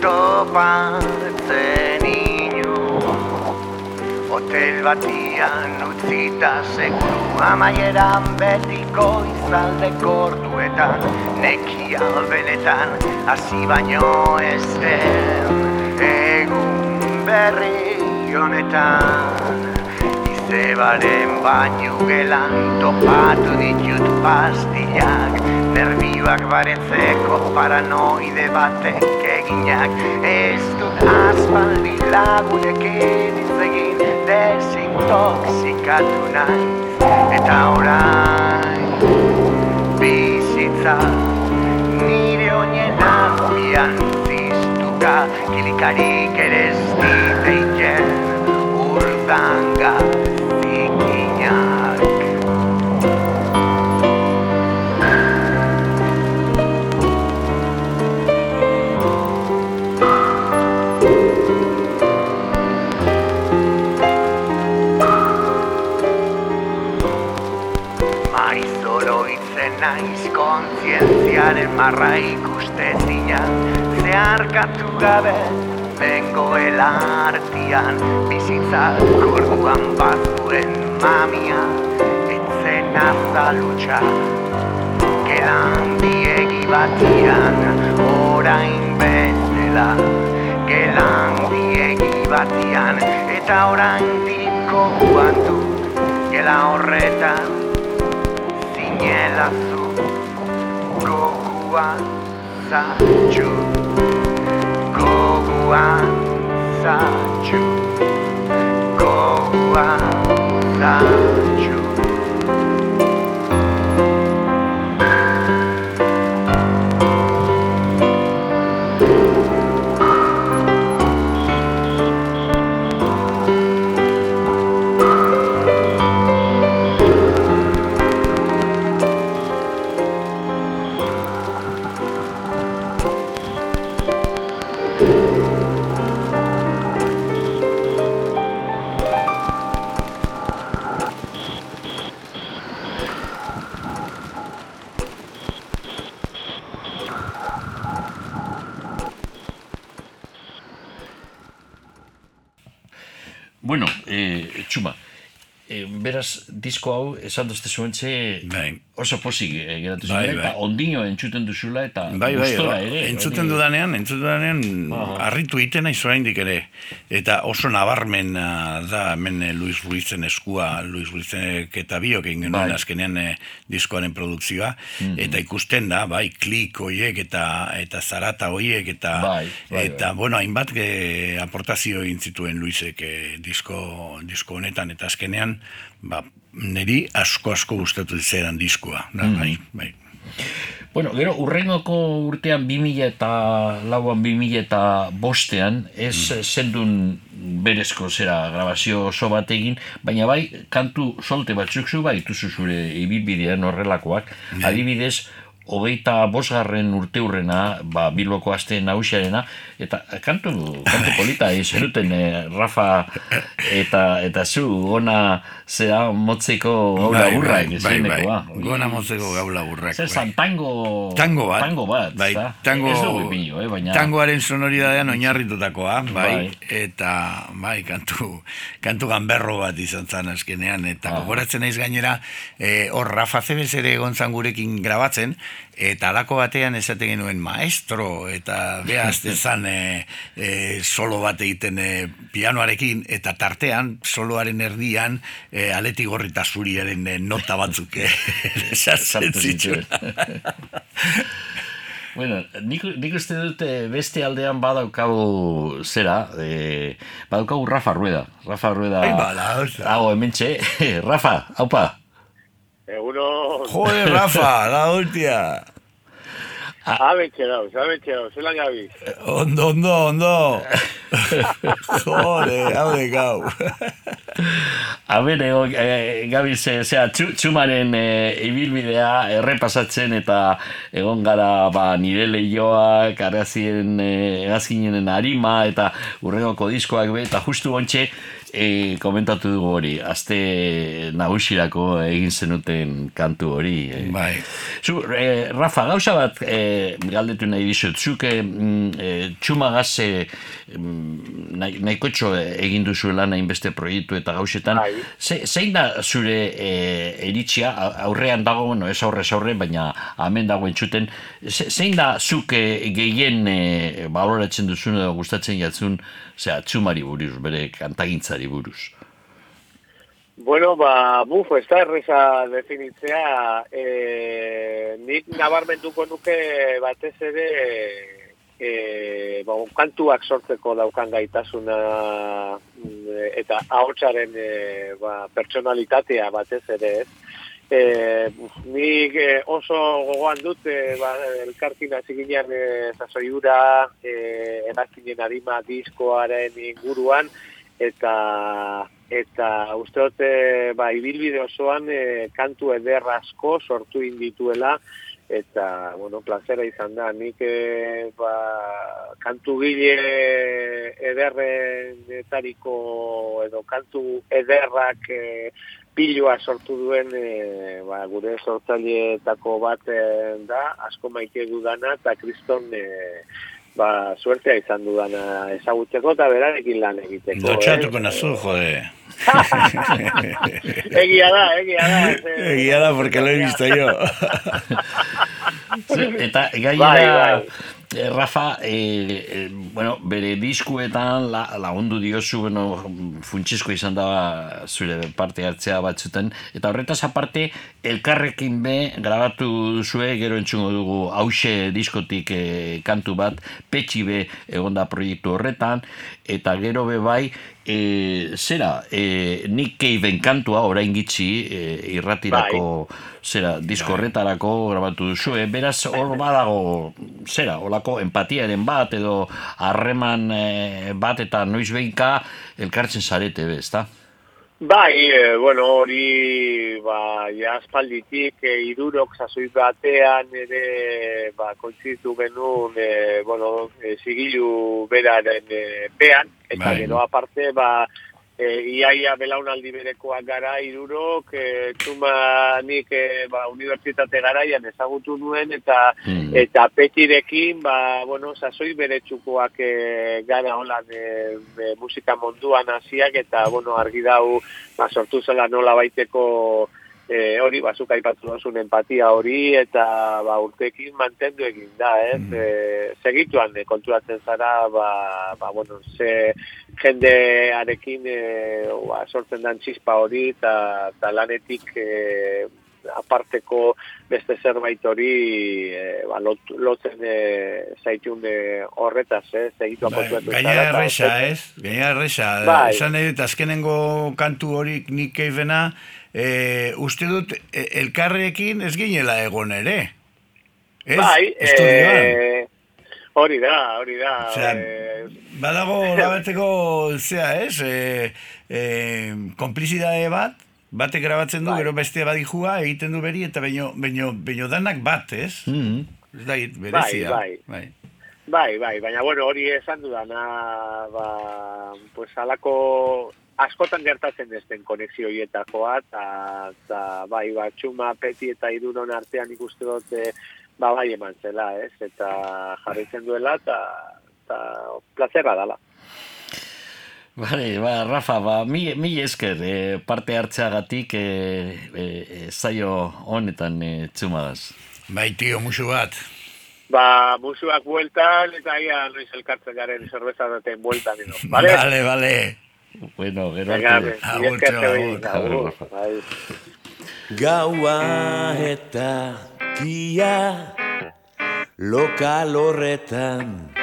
Topatzen inu Hotel batian utzita seguru Amaieran betiko izalde kortuetan Nekia benetan hasi baino ez den Egun berri honetan Izebaren baino gelan topatu ditut pastillak Nervioak baretzeko paranoide batek eginak. Ez dut aspaldi lagunekin hitz egin desintoxikatu naiz Eta orain bizitza nire azpian ziztuka. Kilikarik ere ez diteien urdanga kontzientziaren marra ikustezina Zeharkatu gabe bengoela artian Bizitzak orduan bazuen mamia. Etzen azalutxa Gelan diegi batian orain bezala. Gelan diegi batian eta orain diko guantu Gela horretan zinela zu goguan zaitu Gogoan zaitu Gogoan zaitu disko hau, esan duzte zuen txe, Bai. oso posik eh, geratu Bai, bai. eta ondino entzuten duzula, eta Bai, bai, gustora bai. ere. entzuten hori- dudanean, entzuten dudanean, harritu egiten naiz oraindik ere. Eta oso nabarmen da hemen eh, Luis Ruizen eskua, Luis Ruizek eta biok egin genuen Bai. azkenean eh, diskoaren produkzioa, eta ikusten da, bai, klik hoiek eta eta zarata hoiek eta Bai, bai, eta bueno, hainbat ge, aportazio egin zituen Luisek eh, disko, disko honetan eta azkenean, ba, niri asko asko gustatu zeran diskoa, da, bai, bai. Bueno, gero, urrengoko urtean 2000 eta lauan 2000 eta bostean, ez Mm. zendun berezko zera grabazio oso bat egin, baina bai, kantu solte batzuk zu bai, tuzu zure ibilbidean horrelakoak, Bai. adibidez, hogeita bosgarren urte hurrena, ba, Bilboko aste nausiarena, eta kantu, kantu polita zenuten eh, Rafa eta eta zu ona zera motzeko gau laburrak bai, bai, ezenekoa. Gona motzeko gau laburrak. Zer bai. zan, tango... Tango bat. Tango bat, bai, tango, Ez dugu ipinio, eh, baina... Tangoaren sonoridadean oinarritutakoa, bai, Bai. eta bai, kantu, kantu ganberro bat izan zan azkenean, eta Ah. gogoratzen naiz gainera, eh, hor Rafa Zebez ere egon zan gurekin grabatzen, eta alako batean esaten genuen maestro, eta behaz dezan e, e, solo bat egiten e, pianoarekin, eta tartean, soloaren erdian, e, aleti gorri eta zuriaren e, nota batzuk e, zituen. Bueno, nik, nik uste dute beste aldean badaukagu zera, e, badaukagu Rafa Rueda. Rafa Rueda... Ai, bala, oza. Hago, hemen txe. Rafa, haupa. Eguno, Joder, Rafa, la hostia. abentxe dauz, abentxe dauz, zelan gabiz. Ondo, ondo, ondo. Joder, hau de gau. A ber, ego, e, Gabi, ze, zera, txu, txumaren e, ibilbidea errepasatzen eta egon gara ba, nire lehioak, arazien, e, egazkinenen harima eta urrengoko diskoak be, eta justu ontxe e, komentatu dugu hori, azte nagusirako egin zenuten kantu hori. E. Bai. Zu, e, Rafa, gauza bat e, galdetu nahi dizut, zuk e, mm, txumagaz e, mm, nahi, nahiko txo egin duzuela hainbeste proiektu eta gauzetan, Bai. ze, zein da zure e, eritzia, a- aurrean dago, bueno, ez aurrez aurre, baina hemen dago entzuten, ze, zein da zuk e, gehien e, baloratzen duzun edo gustatzen jatzun, zera, txumari buruz, bere kantagintzari buruz. Bueno, ba, buf, ez da erreza definitzea, e, nik nabarmentuko nuke batez ere, e, ba, kantuak sortzeko daukan gaitasuna mm, eta ahotsaren e, ba, pertsonalitatea batez ere, ez? E, nik e, oso gogoan dut e, ba, elkartin hasi ginen e, sasoiura, e, erazkinen arima diskoaren inguruan, eta eta uste dut e, ba, ibilbide osoan e, kantu eder asko sortu indituela eta, bueno, plazera izan da. Nik e, ba, kantu gile ederrenetariko edo kantu ederrak e, piloa sortu duen e, ba, gure sortzaileetako bat e, da, asko maite dudana eta kriston e, ba, suertea izan dudana ezagutzeko eta berarekin lan egiteko. Dotxatuko eh? nazu, jode. egia da, egia da. ze- Egia da, porque lo he visto yo. Eta gainera, Bai, bai. Rafa, e, e, bueno, bere diskuetan la, lagundu diozu, bueno, funtsisko izan da zure parte hartzea batzuten, eta horretaz aparte, elkarrekin be, grabatu duzue, gero entzungo dugu, hause diskotik e, kantu bat, petxi be egonda proiektu horretan, eta gero be bai, e, zera, e, Nick Cave kantua orain gitzi e, irratirako bai. zera, diskorretarako grabatu duzu, e, beraz hor badago zera, holako empatiaren bat edo harreman e, bat eta noiz behinka elkartzen zarete, ezta? Bai, e, bueno, hori, ba, jaspalditik, e, idurok zazoi batean ere, ba, kontzitu genuen, e, bueno, e, zigilu beraren e, pean, eta bai. gero aparte, ba, e, iaia belaunaldi berekoak gara irurok, e, txuma nik e, ba, unibertsitate garaian ezagutu nuen, eta mm. eta petirekin, ba, bueno, sasoi bere txukoak e, gara holan e, e, musika munduan hasiak eta, bueno, argi dau, ba, sortu zela nola baiteko e, hori bazuk aipatu dozun empatia hori eta ba, urtekin mantendu egin da, ez? Mm. E, segituan e, konturatzen zara, ba, ba, bueno, ze jendearekin e, ba, sortzen dan txispa hori eta lanetik e, aparteko beste zerbait hori e, ba, lot, lotzen e, zaitun e, horretaz, ez? Segitu bai, Gaina erresa, ez? Gaina erresa. Bai. Esan edut, azkenengo kantu horik nik eifena, e, uste dut e, elkarrekin ez ginela egon ere. Ez? Bai, e, hori da, hori da. Osea, e, badago laberteko, zea, ez? E, e, komplizidade bat, batek grabatzen du, bai. gero beste badijua, egiten du beri, eta baino, baino, baino danak bat, ez? Mm -hmm. Ez da, berezia. Bai, bai. bai. Bai, bai, baina bueno, hori esan dudana, ba, pues alako askotan gertatzen ezten konexio hietakoa, eta bai, ba, txuma, peti eta idunon artean ikuste dut, e, ba, bai eman zela, ez? Eta jarritzen duela, eta, eta plazera dala. Bale, ba, Rafa, ba, mi, mi esker e, parte hartzeagatik e, e, e, zaio honetan e, txumagaz. Bai, tio, musu bat. Ba, musuak bueltan, eta ia noiz elkartzen garen zerbeza daten bueltan, Vale, vale. vale. Bueno, gero arte. Gaua eta kia lokal horretan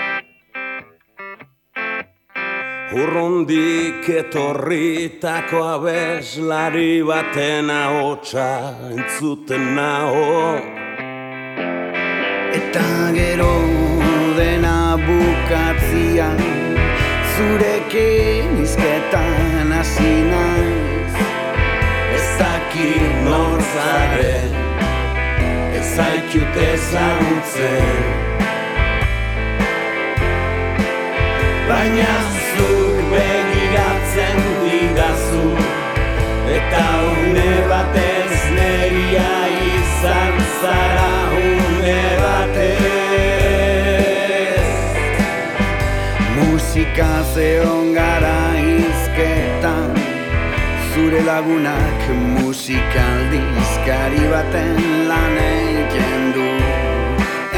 Urrundik etorritako abeslari baten ahotsa entzuten naho Eta gero dena bukatzian zurekin izketan hasi naiz. Ez dakit norzaren Ez zaitut ezagutzen. Baina zuk begiratzen didazu Eta une musika zeon gara izketan Zure lagunak musikaldi izkari baten lan egin du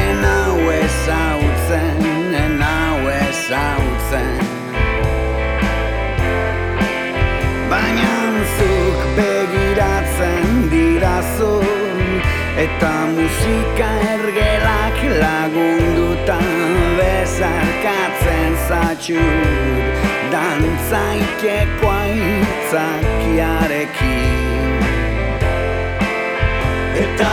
Enau ezautzen, enau ezautzen. Baina zuk begiratzen dirazu Eta musika ergelak lagunduta bezarkatzen zatxut Dantzaikeko aitzakiarekin Eta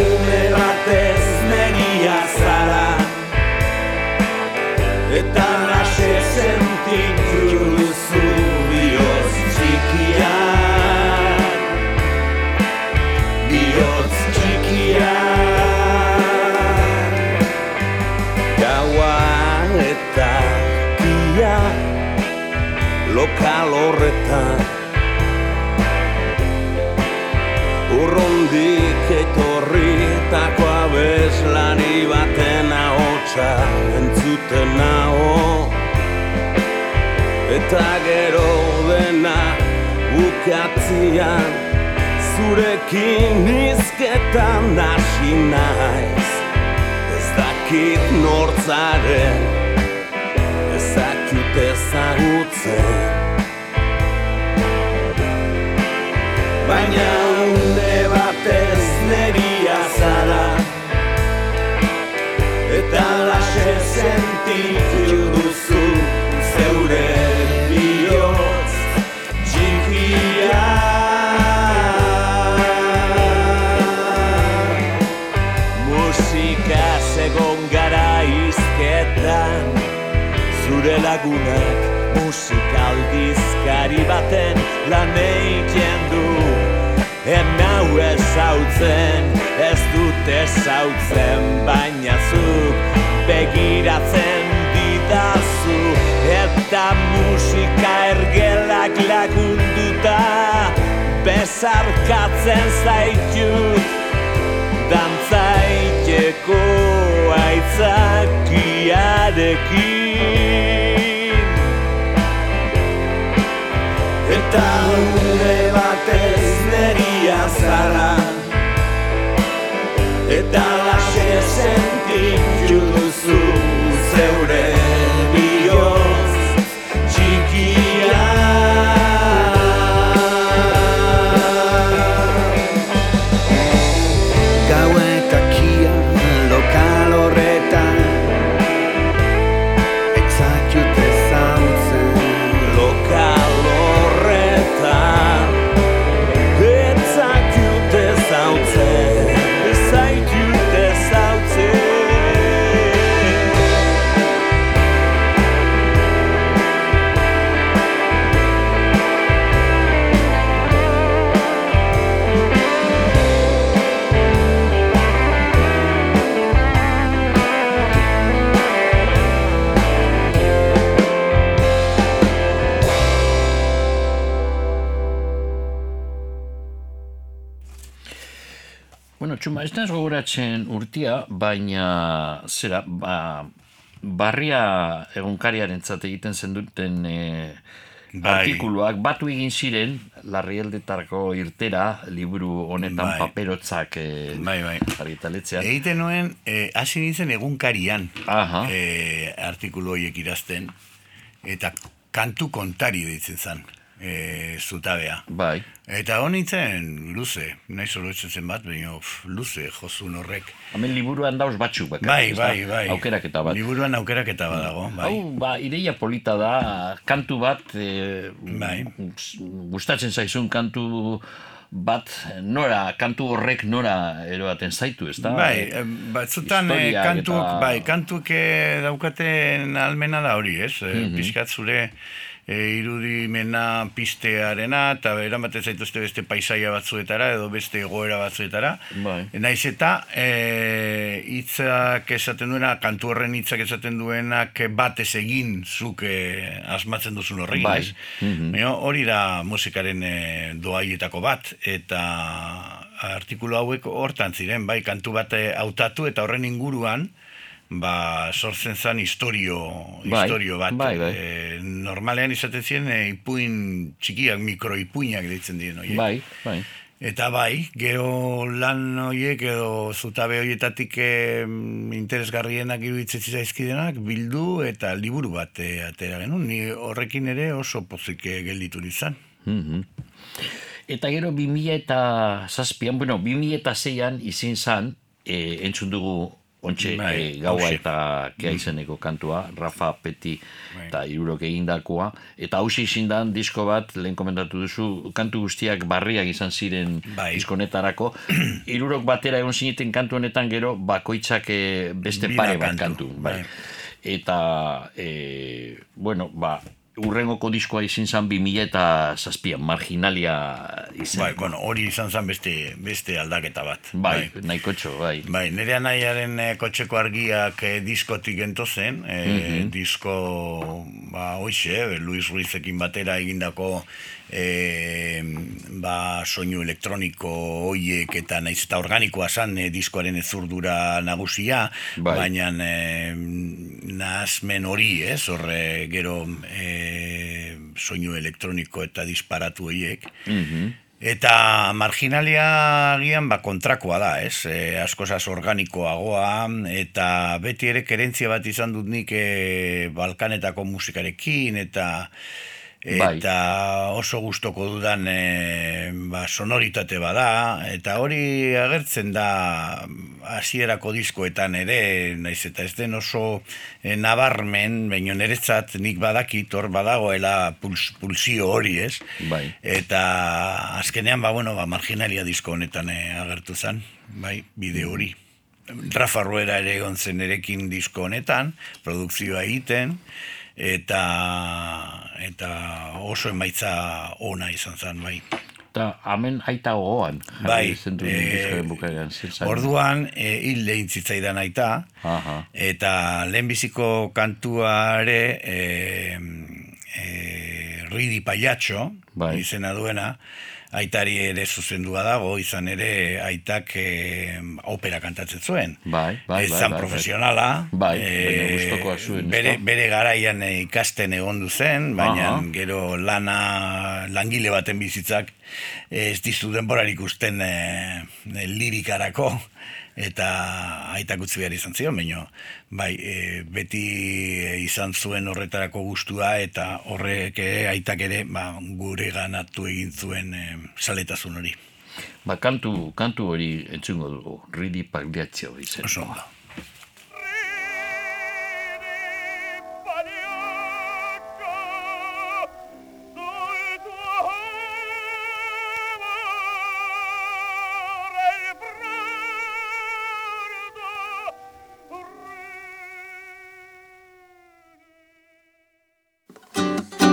ume batez negia zara. Eta nase sentitu duzu lokal horretan. Urrundik etorritako abeslari baten ahotsa entzuten naho Eta gero dena bukatzian zurekin izketan nasi naiz. Ez dakit nortzaren ezakute zagutzen Baina unde batez neria zara Eta lase sentitu lagunak musika aldizkari baten lan egiten du. Emau ezautzen, ez dut ezautzen Baina zuk begiratzen didazu. Eta musika ergelak lagunduta Bezarkatzen zaitut Dantzaiteko aitzakiarekin zara. Eta lase sentitu gogoratzen urtia, baina zera, ba, barria egunkariaren egiten zenduten e, Bai. artikuluak batu egin ziren larrialdetarko irtera liburu honetan Bai. paperotzak e, Bai, bai. argitaletzean. Egiten nuen, eh, hasi nintzen egunkarian Aha. eh, artikulu horiek idazten, eta kantu kontari deitzen zen, eh, zutabea. Bai, Eta hon nintzen luze, nahi solotzen zen bat, baina luze jozun horrek. hemen liburuan dauz batzuk bakarrik, Bai, bai, bai. Aukeraketa bat. Liburuan aukeraketa bat dago, bai. Hau, ba, ideia polita da, kantu bat, e, Bai. gustatzen zaizun kantu bat, nora, kantu horrek nora eroaten zaitu, ez da? Bai, eh, batzutan eh, historiak kantuk, eta- bai, kantuk eh, daukaten almena da hori, ez? Mm Piskat zure eh, irudimena pistearena, eta eramaten zaituzte beste paisaia batzuetara, edo beste egoera batzuetara. Bai. Naiz eta eh, hitzak esaten duena, kantu horren hitzak esaten duenak batez egin zuk eh, asmatzen duzun horrekin, Bai. ez? Baina hori da musikaren eh, doaietako bat, eta artikulu hauek hortan ziren, bai, kantu bat eh, hautatu eta horren inguruan, ba, sortzen zen historio, Bai, historio bat. bai, bai. Eh, normalean izaten ziren eh, ipuin txikiak, mikroipuinak deitzen diren horiek. Bai, bai. Eta bai, gero lan horiek edo zutabe horietatik eh, interesgarrienak iruditzen zaizkidenak bildu eta liburu bat eh, atera genuen. Ni horrekin ere oso pozik eh, gelditu nizan. Mhm. Eta gero 2000 eta zazpian, bueno, 2000 eta zeian izin zan, e, entzun dugu ontxe Bai, e, gaua hauxe. eta kea izeneko kantua, Rafa Peti Bai. eta irurok egindakoa. Eta hausi izin dan disko bat, lehen komentatu duzu, kantu guztiak barriak izan ziren Bai. disko honetarako. Irurok batera egon zineten kantu honetan gero, bakoitzak e, beste Bira pare bat kantu, kantu. Bai. bai. Eta, e, bueno, ba, urrengoko diskoa izin zan 2000 eta zazpian, marginalia izan. Bai, bueno, hori izan zen beste, beste aldaketa bat. Bai, nahiko txo, bai. Bai, nire anaiaren eh, kotxeko argiak eh, diskotik gento zen, eh, disko, ba, hoxe, eh, Luis Ruizekin batera egindako eh, ba, soinu elektroniko hoiek eta naiz eta organikoa zan eh, diskoaren ezurdura nagusia, Bai. baina eh, nahazmen hori, ez, horre gero eh, soinu elektroniko eta disparatu horiek, Mhm. Eta marginalia agian ba, kontrakoa da, ez? E, askozaz organikoagoa, eta beti ere kerentzia bat izan dut nik e, Balkanetako musikarekin, eta. Eta oso gustoko dudan e, ba, sonoritate bada, eta hori agertzen da hasierako diskoetan ere, naiz eta ez den oso e, nabarmen, baino niretzat nik badakit hor badagoela puls, pulsio hori, ez? Bai. Eta azkenean, ba, bueno, ba, marginalia disko honetan eh, agertu zen, bai, bide hori. Rafa Ruera ere egon zen erekin disko honetan, produkzioa egiten, eta eta oso emaitza ona izan zen, bai. Eta hemen aita gogoan. Bai, eh, bukaeran, zer zen? Orduan, e, hil lehen zitzaidan aita, Aha. eta lehenbiziko kantuare e, e, Ridi Paiatxo, Bai. izena duena, aitari ere zuzendua dago, izan ere aitak e, opera kantatzen zuen. Bai, bai, bai, zan bai, bai. profesionala. Bai, gustukoa zuen, Bere, bere garaian eh, ikasten egondu zen, baina Aha. gero lana langile baten bizitzak ez dizu denborarik usten e, lirikarako eta aitak utzi behar izan zion, baina bai, e, beti izan zuen horretarako gustua eta horrek ere, aitak ere ba, gure ganatu egin zuen e, saletasun hori. Ba, kantu, kantu hori entzungo dugu, Ridi Pagliaccio izen. Oso ondo.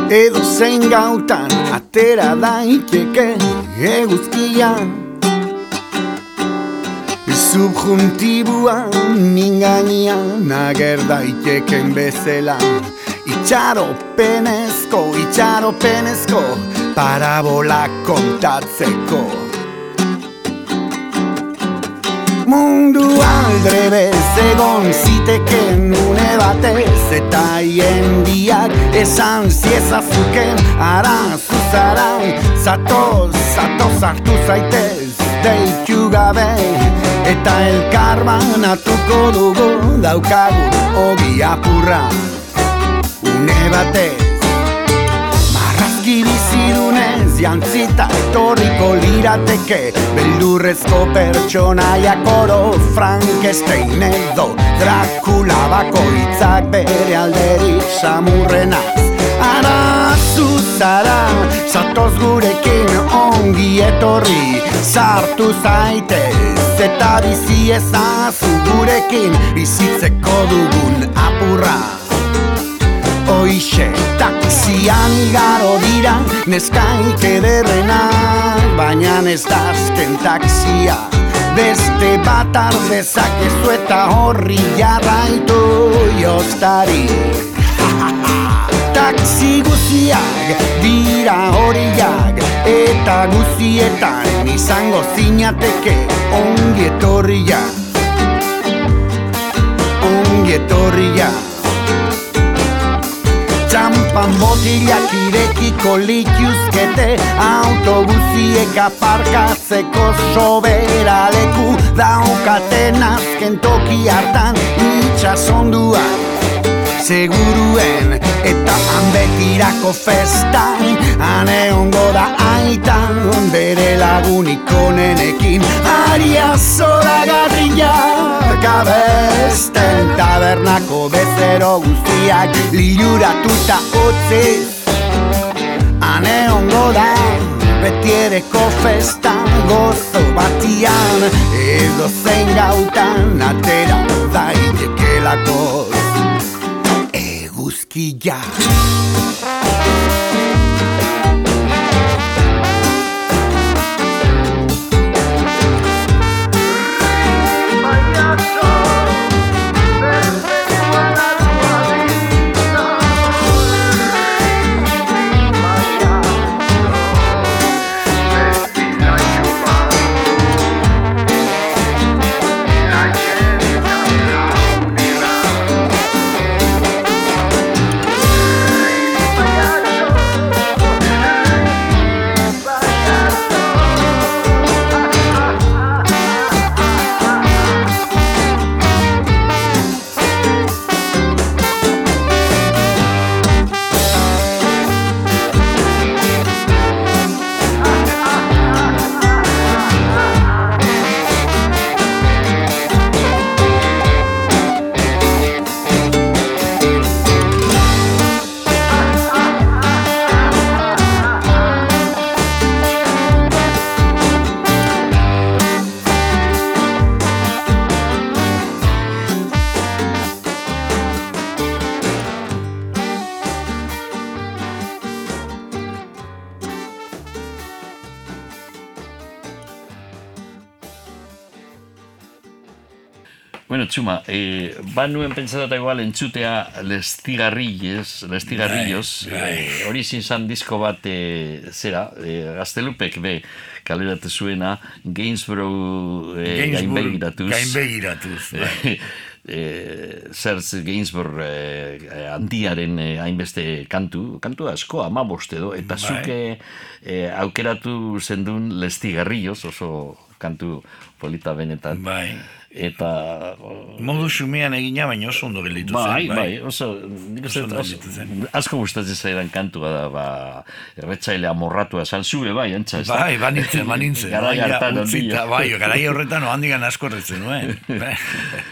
Edo zein gautan atera daiteke eguzkia. Subjuntibua mingainan ager daiteken bezala. Itxaropenezko, itxaropenezko parabola kontatzeko Mundu aldrebez egon ziteken une batez Eta hiendiak esan ziezazuken ara zuzara Zatoz, zatoz hartu zaitez deitu gabe Eta elkar banatuko dugu daukagu ogi apurra. Une batez jantzita etorriko lirateke Beldurrezko pertsonaiak oro Frankenstein edo Dracula bakoitzak bere alderik samurrenaz Ara zuzara, zatoz gurekin ongi etorri Sartu zaitez eta bizi ezazu gurekin Bizitzeko dugun apurra Hoixe, taxian igaro dira Neskaik ederrena Baina ez da azken taxia. Beste bat ardezakezu eta horri jarraitu jostari Taxi guziak dira horiak Eta guzietan izango zinateke ongi etorria. Ongi etorria Txampan botilak irekiko lituzkete. Autobusiek aparkatzeko sobera leku Daukaten azken toki hartan itxasonduak Seguruen. Eta han betirako festan Hane ongo da aitan. Bere lagunik onenekin Aria zora garriak abesten tabernako bezero guztiak Liluratuta utziz Hane ongo da betiereko festa gozo batian. Edo zein gautan atera daitekelako eguzkia Bueno, txuma, eh, ba nuen pentsatuta igual entzutea Les Cigarrillos, Les Cigarrillos, Bai, bai. eh, hori izin zan disko bat, eh, zera, eh, gaztelupek be, kaleratu zuena, Gainsborough eh, gainbegiratuz. Gainbegiratuz, bai. eh, Zertz Gainsborough eh, handiaren eh, hainbeste kantu, kantu asko, ama edo, eta Bai. zuke eh, aukeratu zendun Les Cigarrillos, oso kantu polita benetan. Bai. Eta... Modu xumean egina, baina oso ondo gelditu Bai, zen. bai, oso, nik Oso oso, zen. asko gustatzen zaidan kantua da, ba, erretzaile amorratua, esan zure, bai, antza, ez? Bai, banintzen, banintzen. Garai hartan handia. Bai, garai horretan ohandigan asko erretzen nuen. Bai.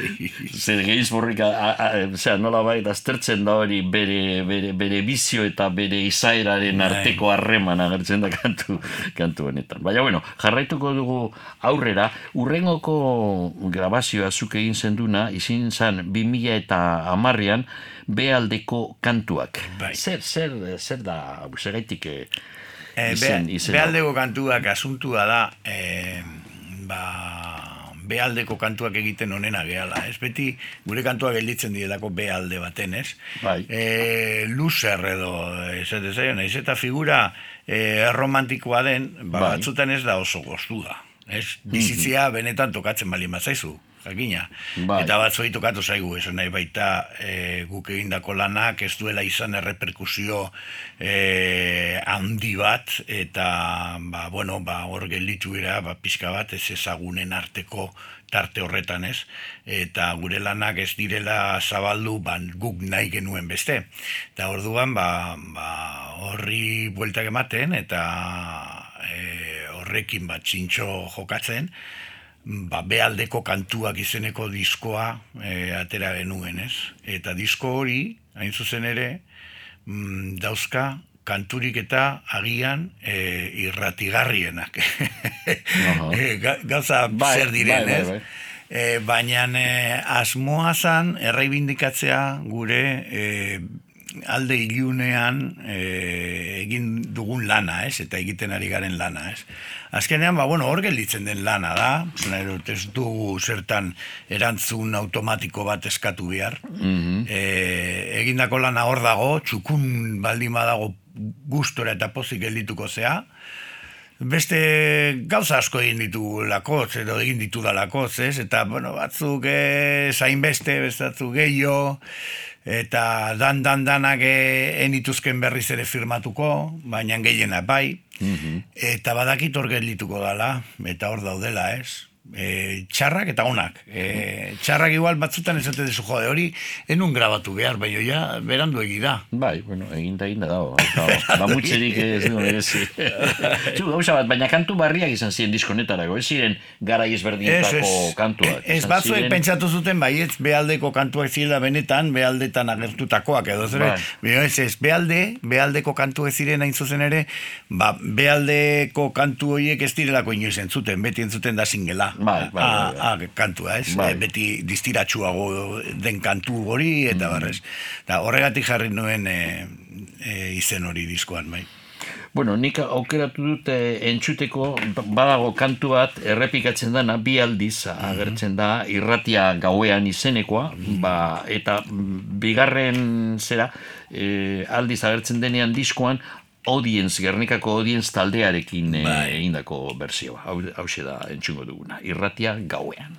Zer geizborrik, osea, nola bai, aztertzen da hori bere, bere, bere bizio eta bere izaeraren Bai. arteko harreman agertzen da kantu, kantu honetan. Baina, bueno, jarraituko dugu aurrera, urrengoko grabazioa zuk egin zenduna, izin zan 2000 eta amarrean, bealdeko kantuak. Bai. Zer, zer, zer da, segaitik eh, Eh, izen, izen. bealdeko kantuak asuntua da, eh, ba, bealdeko kantuak egiten onena gehala. Ez beti gure kantuak gelditzen direlako bealde baten, ez? Bai. E, luzer edo, zaio, naiz eta figura e, romantikoa den, ba, Bai. batzutan ez da oso goztua. Ez? Bizitzia benetan tokatzen bali mazaizu, jakina. Bai. Eta batzuei tokatu zaigu, esan nahi baita e, guk egindako lanak ez duela izan erreperkusio e, handi bat, eta ba, bueno, ba, hor gelditu gira, ba, pixka bat ez ezagunen arteko tarte horretan ez, eta gure lanak ez direla zabaldu ban guk nahi genuen beste. Eta orduan ba, ba, horri bueltak ematen eta e, horrekin bat txintxo jokatzen, ba, bealdeko kantuak izeneko diskoa e, atera genuen, ez? Eta disko hori, hain zuzen ere, mm, dauzka kanturik eta agian e, irratigarrienak. E, ga- gauza Bai, zer diren, bai, bai, ez? bai. E, baina e, asmoa zan erraibindikatzea gure e, alde ilunean e, egin dugun lana, ez? Eta egiten ari garen lana, ez? Azkenean, ba, bueno, hor gelditzen den lana da, erot, ez du zertan erantzun automatiko bat eskatu behar. e, egindako lana hor dago, txukun baldin badago gustora eta pozik geldituko zea, beste gauza asko egin ditu lakoz, edo egin ditu da lakoz, ez? Eta, bueno, batzuk eh, zainbeste, beste batzuk gehiago, eta dan dan danak eh, enituzken berriz ere firmatuko, baina gehiena bai, eta badakit hor geldituko dala, eta hor daudela, ez? E, txarrak eta onak. E, txarrak igual batzutan esate dezu jode, hori enun grabatu behar, baina ja, berandu egi da. Bai, bueno, egin da egin da dago. Eta, Mamutxerik ez du merezi. Zu, gauza bat, baina kantu barriak izan ziren diskonetarako, ez ziren garai ezberdinetako kantuak. Ez Izan batzuek ziren- pentsatu zuten baietz bealdeko kantuak zirela benetan bealdetan agertutakoak edo zer. Bai. Baina ez ez bealde, bealdeko kantuak ziren hain zuzen ere, ba, bealdeko kantu horiek ez direlako inoiz entzuten, beti entzuten da singela. Bai, bai, bai, bai. A, a, kantua, ez? Bai. E, beti distiratsuago den kantu hori eta barrez. Da, horregatik jarri nuen e, e, izen hori diskoan, bai. Bueno, nik aukeratu dut eh, entzuteko badago kantu bat errepikatzen dana bi aldiz agertzen da irratia gauean izenekoa ba, eta mm, bigarren zera eh, aldiz agertzen denean diskoan audience, Gernikako audience taldearekin eh, Bai. egindako bersioa. Hau, hauxe da entzungo duguna. Irratia gauean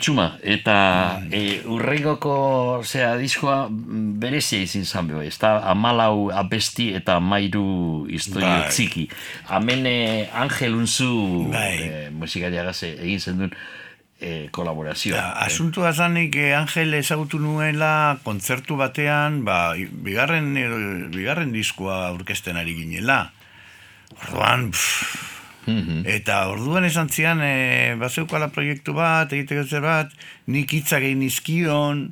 txuma, eta bai. eh, e, urregoko zera diskoa mm, berezia izin zan bebai, ez da, amalau abesti eta amairu historio bai. txiki. Hemen eh, Angel Unzu bai. e, eh, musikariagaze egin zen duen, e, kolaborazioa. Ja, asuntua zanik eh, Angel ezagutu nuela kontzertu batean, ba, bigarren, bigarren diskoa aurkesten ari ginela. Orduan, pff, Mm-hmm. Eta orduan esan zian, e, bazeukala proiektu bat, egiteko zer bat, nik hitzak egin izkion,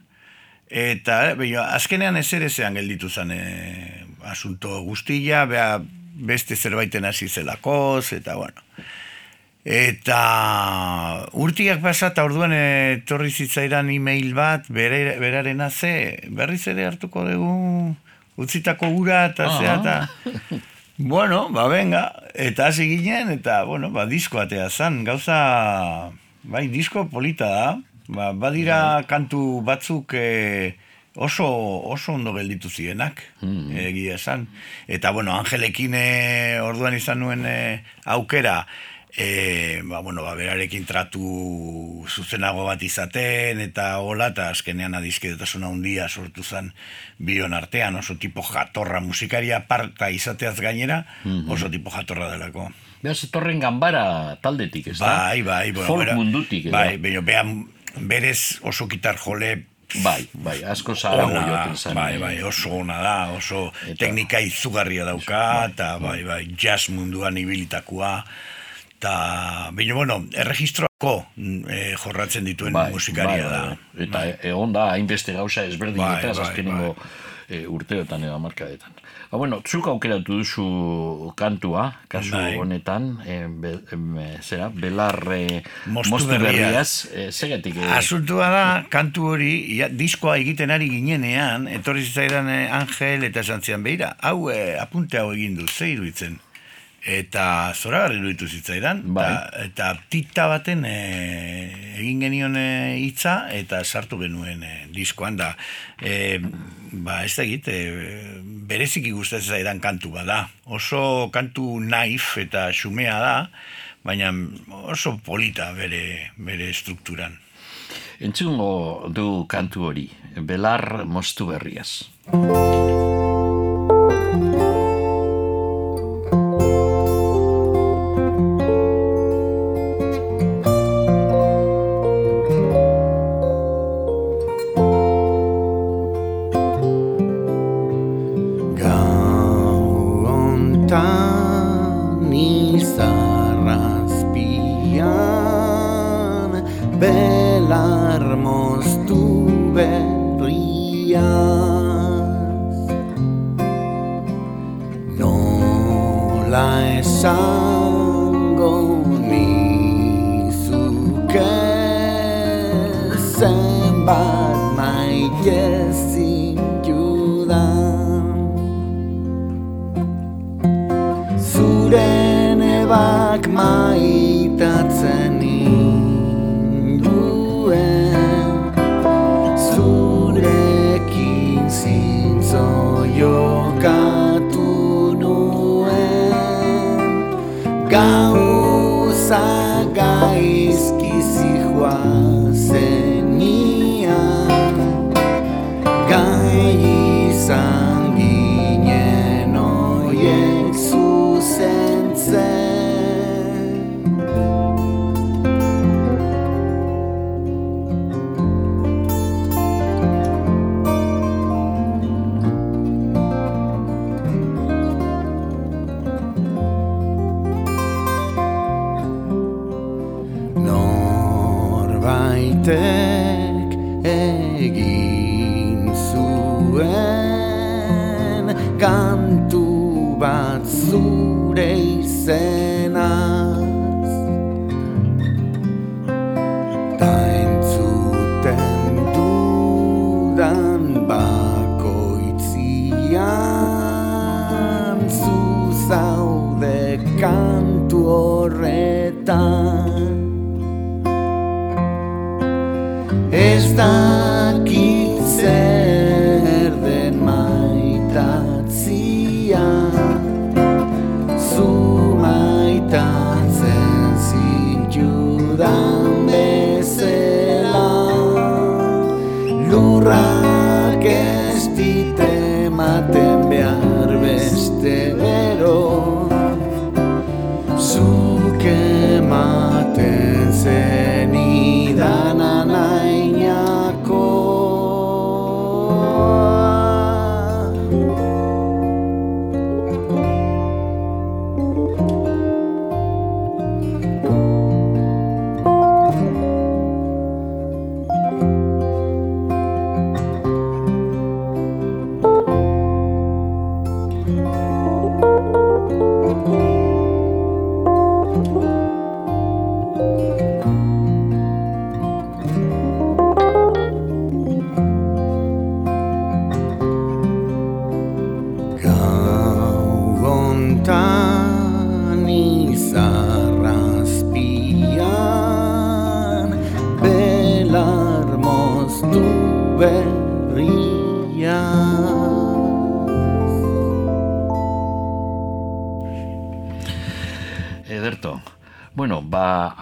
eta beha, azkenean ez ere gelditu zen e, asunto guztia, bea, beste zerbaiten hasi zelakoz, eta bueno. Eta urtiak pasa eta orduan e, etorri zitzaidan e-mail bat bere, berarena ze berriz ere hartuko dugu utzitako ura eta uh -huh. Bueno, ba, venga, eta hasi ginen, eta, bueno, ba, disko atea zan, gauza, bai, disko polita da, ba, badira kantu batzuk e, oso, oso ondo gelditu zienak, egia esan. Eta, bueno, Angelekin e, orduan izan nuen e, aukera, e, ba, bueno, ba, berarekin tratu zuzenago bat izaten, eta hola, eta azkenean adizkedetasuna handia sortu zen bion artean, oso tipo jatorra, musikaria parta izateaz gainera, oso tipo jatorra delako. Beraz, etorren ganbara taldetik, ez da? Bai, bai, bueno, Folk bera- mundutik, Bai, baina, behan, berez oso gitar jole Bai, bai, asko zarago zen. bai, eh, bai, oso ona da, oso Eta- teknika izugarria dauka, eta bai, bai, jazz munduan ibilitakoa, eta, baina, bueno, erregistroako eh, jorratzen dituen bai, musikaria bai, da. bai. Eta egon da, hainbeste gauza ezberdin Bai, eta bai, azkenengo e, urteotan edo markadetan. Ba, bueno, zuk aukeratu duzu kantua, kasu Bai. honetan, e, be, em, e, zera, belar e, Mostu berriaz. e, zegatik... E, Asuntua da, kantu hori, ia, diskoa egiten ari ginenean, etorri zitzaidan eh, Angel eta esan zian, beira, hau eh, apunte hau egin du, ze iruditzen. Eta zora iruditu zitzaidan, Bai. eta, eta tita baten eh, egin genion eh, hitza eta sartu genuen eh, diskoan da. E, ba, ez da egit, e, bereziki gustatzen zaidan kantu bada. Oso kantu naif eta xumea da, baina oso polita bere, bere strukturan. Entzungo du kantu hori, belar mostu berriaz. Kantu horretan. Ez dakit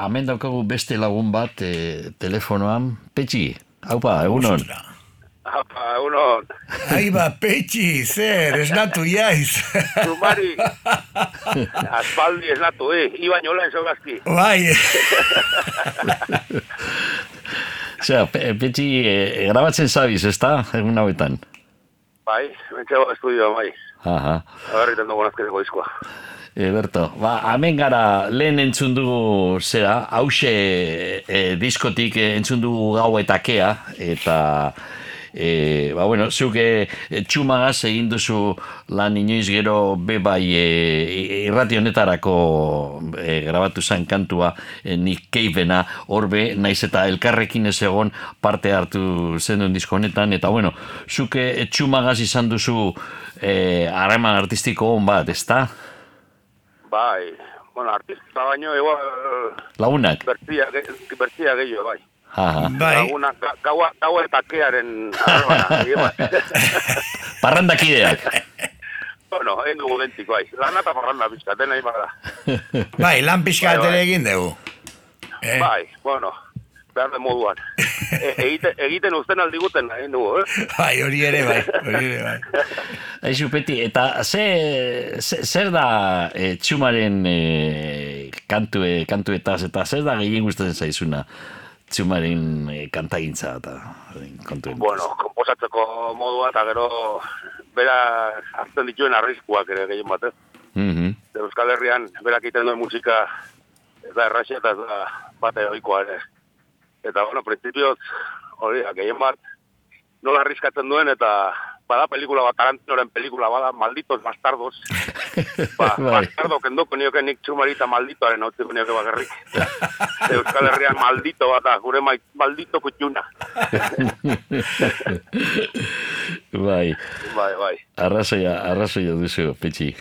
hemen daukagu beste lagun bat e, telefonoan. Petxi, haupa, egunon. Apa, uno, Ai ba, petxi, zer, esnatu jaiz. sumari, aspaldi ez natu, eh? Iba nola enzogazki. bai, Osea, Pe- Petxi, e, grabatzen zabiz, ezta? Egun hauetan. Bai, mentxego estudio, bai. Aha. Agarriten dugu nazkezeko diskoa. Ederto, ba, hemen gara lehen entzun dugu zera, hause e, diskotik e, entzun dugu gau eta kea, eta e, ba, bueno, zuk e, txumagaz egin duzu lan inoiz gero be bai e, irrati honetarako e, grabatu zen kantua e, Nick Cavena horbe, naiz eta elkarrekin ez egon parte hartu zenuen disko honetan, eta bueno, zuk e, txumagaz izan duzu e, harreman artistiko on bat, ezta? Bai, bueno, artista baino, igual, Lagunak. bertzia, bertzia gehiago, bai. Aha. bai. Laguna, ga- gaua, gaua eta kearen bai. Parrandakideak. bueno, egin dugu dentik, bai. Lana eta parranda bizka, dena bada. bai, lan pixka Bai, bai. egin dugu. Eh? Bai, bueno, behar den moduan. E, egite, egiten usten aldiguten egin dugu, eh? Bai, hori ere bai, hori ere bai. Aizu, Peti, eta ze, ze, zer da e, txumaren e, kantue, kantuetaz, eta zer da gehien gustatzen zaizuna txumaren e, kantagintza eta e, kontuen. Bueno, komposatzeko modua eta gero bera hartzen dituen arriskuak ere gehien batez. Mhm. Ze Euskal Herrian berak egiten duen musika ez da erraxe eta ez da bate ohikoa ere. Eta, bueno, prinsipioz, hori, da, gehien bat, nola arriskatzen duen eta bada pelikula bat, Tarantinoren pelikula bada, malditos bastardos. Ba, Bai. bastardo kenduko nioke nik txumarita malditoaren hau txiko nioke bakarrik. Euskal Herrian maldito bat da, gure mai, maldito kutxuna. bai, Bai, bai. arrazoia, arrazoia duzu, Petxi.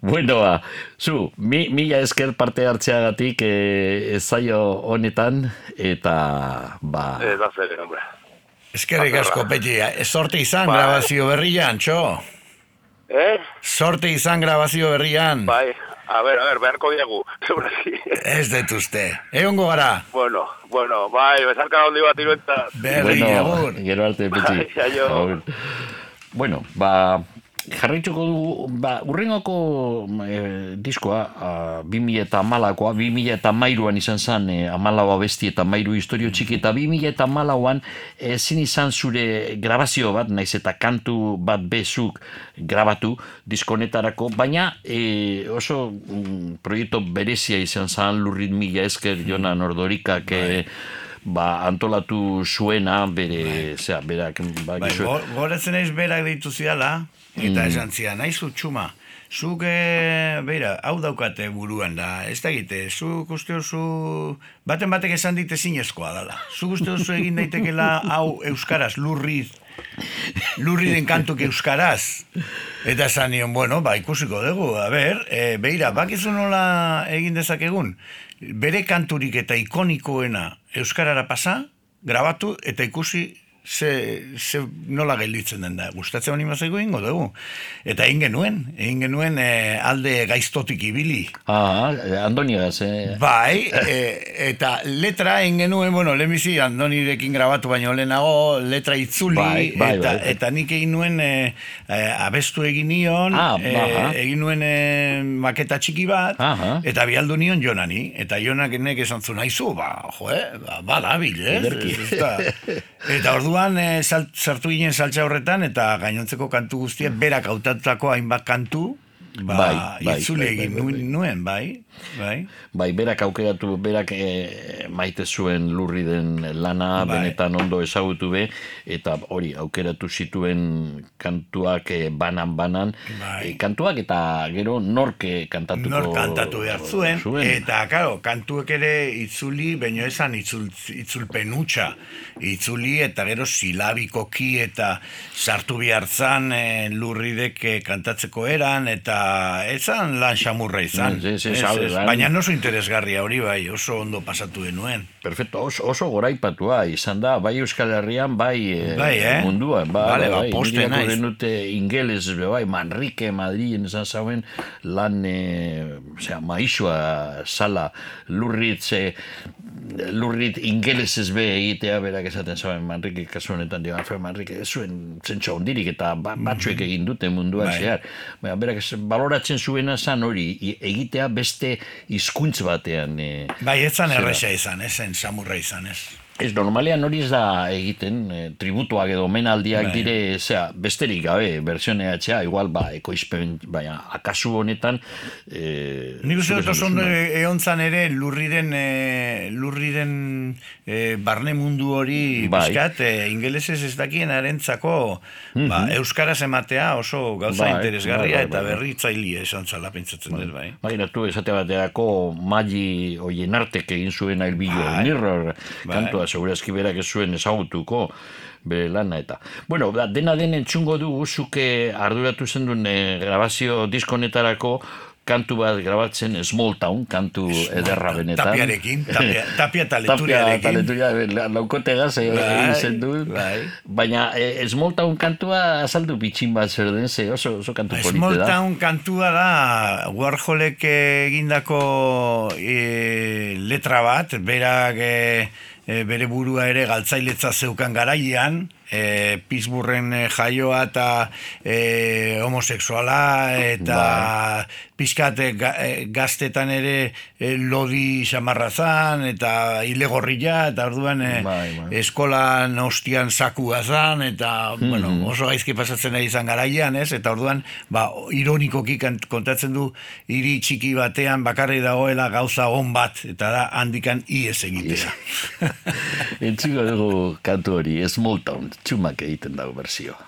bueno, ba, zu, mi, mila esker parte hartzeagatik e, zaio honetan, eta, ba, Ez da zer, hombre. Eskerrik asko, petxi. Sorte izan Bai. grabazio berrian, txo. Eh? Sorte izan grabazio berrian. Bai, a ver, a ver, beharko diegu. Ez dut uste. Egongo gara. bueno, bueno, bai, bezarka handi bat iruentzat. Berri, agur. gero arte, Petxi. Bai. Bueno, ba, jarraituko dugu, ba, urrengoko e, diskoa, a, 2000 eta amalakoa, 2000 eta mairuan izan zen, e, amalaua besti eta mairu historio txiki, eta 2000 eta amalauan ezin izan zure grabazio bat, naiz eta kantu bat bezuk grabatu diskonetarako, baina e, oso mm, proiektu berezia izan zen lurrit mila esker Jonan Ordorikak e, ba, antolatu zuena bere, zera, berak, ba, Bai, goratzen berak deitu ziala, eta esan zian, naizu txuma, zuk, e, beira, hau daukate buruan da, ez da egite, zuk uste oso, baten batek esan dite zinezkoa dela, zuk uste oso egin daitekela hau euskaraz, lurriz, lurri den kantuk euskaraz. Eta esan nion, bueno, ba, ikusiko dugu, a ber, e, beira, bakizu nola egin dezakegun, bere kanturik eta ikonikoena euskarara pasa, grabatu eta ikusi ze, ze nola gelditzen den da. Gustatzen honi mazaigu ingo dugu. Eta egin genuen, egin genuen e, alde gaiztotik ibili. Ah, eh, Andoniagaz, eh? Bai, e, eta letra egin genuen, bueno, lehenbizi Andonirekin grabatu baino lehenago, letra itzuli, Bai, bai, eta, bai. eta nik egin nuen e, abestu egin nion, Ah, e, egin nuen e, maketa txiki bat, Aha. eta bialdu nion Jonani, eta Jonak nek esan zuen, aizu, ba, jo, eh, ba, badabil, eh? Ez da- Eta orduan e, sal, sartu ginen saltza horretan, eta gainontzeko kantu guztiak berak hautatutako hainbat kantu, ba, Bai, bai, itzuli bai, bai, egin bai, bai. nuen- bai, bai. Bai, berak aukeratu, berak eh, maite zuen lurri den lana, Bai. benetan ondo ezagutu be, eta hori, aukeratu zituen kantuak eh, banan-banan, Bai. eh, kantuak eta gero norke kantatuko Nor kantatu behar zuen, eta, karo, kantuek ere itzuli, baino esan itzul, itzulpen hutsa. Itzuli eta gero silabikoki eta sartu behar zan e, lurridek eh, kantatzeko eran, eta etzan lan xamurra izan. Ez, ez, ez, Ez. Baina oso interesgarria hori bai, oso ondo pasatu denuen. Perfecto, oso, oso goraipatua izan da, bai Euskal Herrian, bai, eh, Bai, eh? munduan, ba, Bale, ba, bai, poste naiz. dute ingeles, bai, Manrike, Madrilen esan zauen, lan, e, osea, maixua sala, lurritz, e, lurrit ingelesez be egitea berak esaten zauen Manrike kasu honetan dio Alfred Manrike ez zuen zentsu handirik eta ba, batzuek egin dute munduan Bai. zehar Baina, berak ez- baloratzen zuena zan hori egitea beste hizkuntz batean e, Bai, etzan Zera. erresa izan, ezen samurra izan, ez. Ez, normalean hori ez da egiten, e, tributuak edo menaldiak Bai. dire, zera, besterik gabe, versione atxea, igual, ba, ekoizpen, baina, akasu honetan, e, Nik uste dut oso ondo duzuna. egon zan ere lurriren, e, lurriren e, barne mundu hori Bai. bizkat, e, ingelesez ez dakien arentzako ba, euskaraz ematea oso gauza Bai, interesgarria bai, bai, eta bai. berritzailia esan zala pentsatzen dut, bai. Maginatu esate baterako Magi oien artek egin zuen Ailbillo Bai. Mirror Bai. kantua segurazki berak ez zuen ezagutuko bere lana eta. Bueno, da, dena den entzungo dugu zuke arduratu zendun e, grabazio diskonetarako kantu bat grabatzen Small Town, kantu ederra benetan. Tapiarekin, tapia, tapia eta Tapia leturiarekin. eta leturiarekin. Laukotegaz e, Bai, zen du. bai. Baina e, Small Town kantua azaldu pitxin bat zer den, ze oso, oso kantu polite Small. Town kantua da Warholek egindako e, letra bat, berak e, e, bere burua ere galtzailetza zeukan garaian, e, Pittsburghen e, jaioa eta e, homosexuala eta pizkat e, e, gaztetan ere e, lodi samarra zan eta ilegorria eta orduan e, Bai, bai. eskolan ostian sakua zan eta bueno, oso gaizki pasatzen ari izan garaian, ez? Eta orduan, ba, ironikoki kontatzen du hiri txiki batean bakarri dagoela gauza on bat eta da handikan ies egitea. Entzuko dugu kantu hori, Small Town, txumak egiten dago berzioa.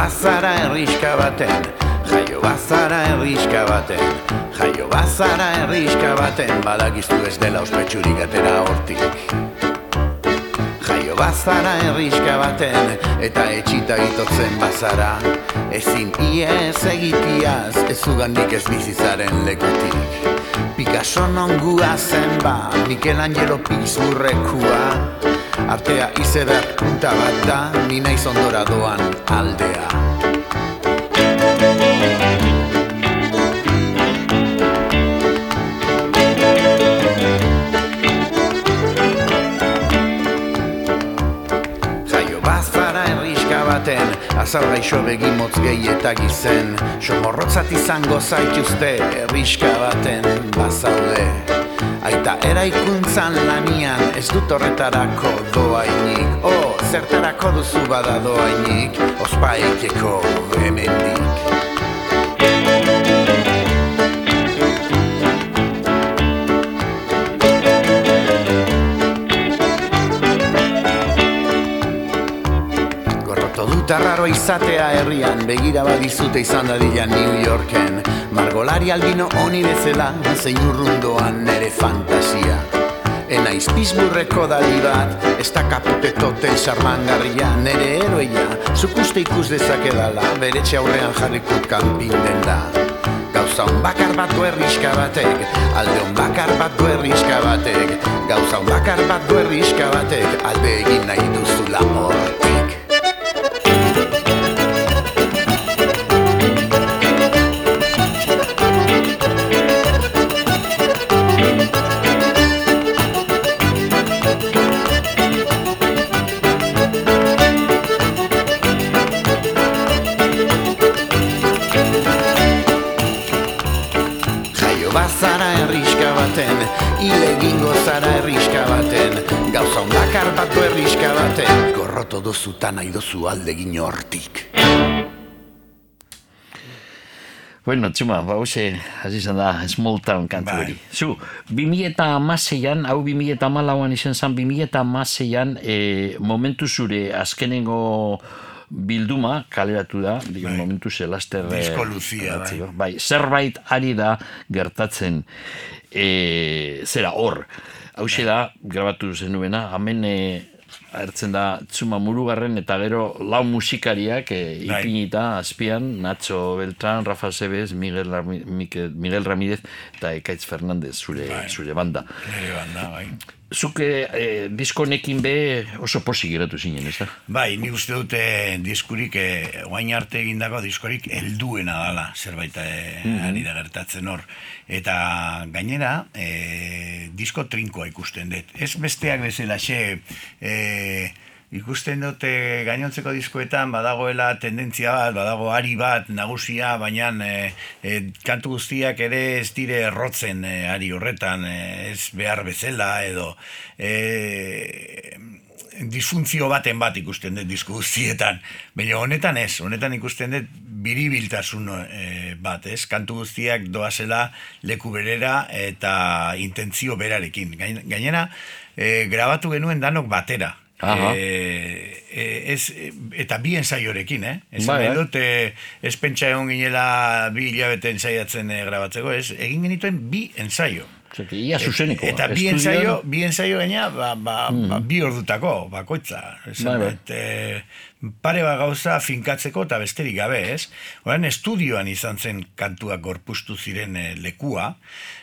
Bazara herriska baten, jaio bazara herriska baten, jaio bazara herriska baten, badakizu ez dela ospetsurik atera hortik. Jaio bazara herriska baten, eta etxita itotzen bazara, ezin iez egitiaz, ez zugandik ez bizizaren lekutik. Picasso nongua zen ba, Michelangelo pizurrekua, artea izeber punta bat da, ni naiz ondora doan aldea. Baten, azarra iso begimotz gehi eta gizen, somorrotzat izango zaituzte herriska baten bazaude. Aita eraikuntzan lanian ez dut horretarako doainik, oh, zertarako duzu bada doainik, ospaikeko hemendik. Gorroto dut arraro izatea herrian. Begira badizute izan dadila New Yorken. Margolari albino honi bezala Zein urrundoan nere fantasia. Enaiz pizburreko dali bat Ez da kapute toten sarmangarria Nere eroia Zuk uste ikus dezakedala Beretxe aurrean jarrikut kanpin den da Gauza un bakar bat du herriska batek Alde un bakar bat du herriska batek. Gauza un bakar bat du herriska batek Alde egin nahi duzula hortik baten, gorroto duzutan nahi duzu aldegin hortik. Bueno, txuma, ba, hoxe, hasi izan da, Small Town kantu Bai. hori. Zu, 2000 eta amaseian, hau 2000 eta amalauan izan zen, 2000 eta amaseian, e, momentu zure azkenengo bilduma kaleratu da, digon momentu zelaster... eh, Disko luzia, bai. bai. Zerbait ari da gertatzen e, zera hor. Hau da, grabatu zenuena, hemen e, agertzen da Txuma Murugarren eta gero lau musikariak e, Bai. ipinita azpian, Nacho Beltrán, Rafa Sebes, Miguel, Rami, Mikel- Miguel Ramírez eta Ekaitz Fernandez zure, zure banda. Nire banda, bai. Zuke e, diskonekin be oso posik geratu zinen, ez da? Bai, ni uste dute diskurik, eh, oain arte egindako diskorik helduena dala, zerbait eh, ari da gertatzen hor. Eta gainera, eh, disko trinkoa ikusten dut. Ez besteak bezala xe, eh, ikusten dute gainontzeko diskoetan badagoela tendentzia bat, badago ari bat nagusia, baina e, e, kantu guztiak ere ez dire errotzen e, ari horretan, e, ez behar bezala edo e, disfuntzio baten bat ikusten dut disko guztietan. Baina honetan ez, honetan ikusten dut biribiltasun e, bat, ez? Kantu guztiak doazela leku berera eta intentzio berarekin. Gain- Gainera, e, grabatu genuen danok batera. E, e, ez, eta bi ensaiorekin, eh? Ez Bai, nahi bai. dut, e, ez pentsa egon ginela bi hilabete ensaiatzen e, grabatzeko, ez? Egin genituen bi ensaio. Ia zuzeneko. Eta bi ensaio, bi ensaio gaina, ba, ba, ba, bi ordutako, bakoitza. Esan, Bai, bai. dut, e, pare bat gauza finkatzeko eta besterik gabe, ez? Horan estudioan izan zen kantuak gorpustu ziren lekua,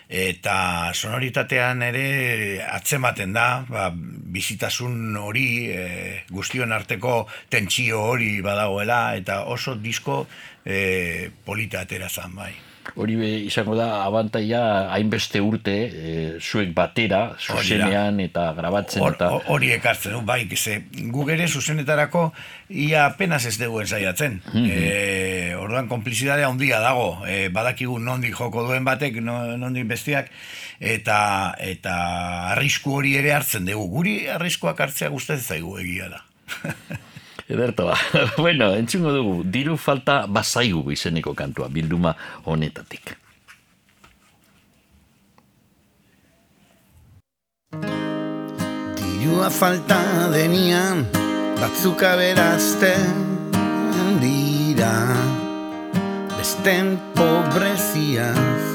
eta sonoritatean ere atzematen da, ba, bizitasun hori, e, guztion arteko tentsio hori badagoela, eta oso disko e, polita atera zan, bai. Hori izango da abantaia hainbeste urte e, zuek batera, zuzenean eta grabatzen Hor- eta... ho- Hori ekartzen du, bai, ze, gu ere zuzenetarako ia apenas ez dugu ensaiatzen. e, orduan konplizidadea handia dago, e, badakigu nondik joko duen batek, no- nondik bestiak, eta eta arrisku hori ere hartzen dugu. Guri arriskuak hartzea gustatzen zaigu egia da. Ederto ba. bueno, entzungo dugu, diru falta bazaigu izeneko kantua, bilduma honetatik. Dirua falta denian batzuk aberazten dira Besten pobreziaz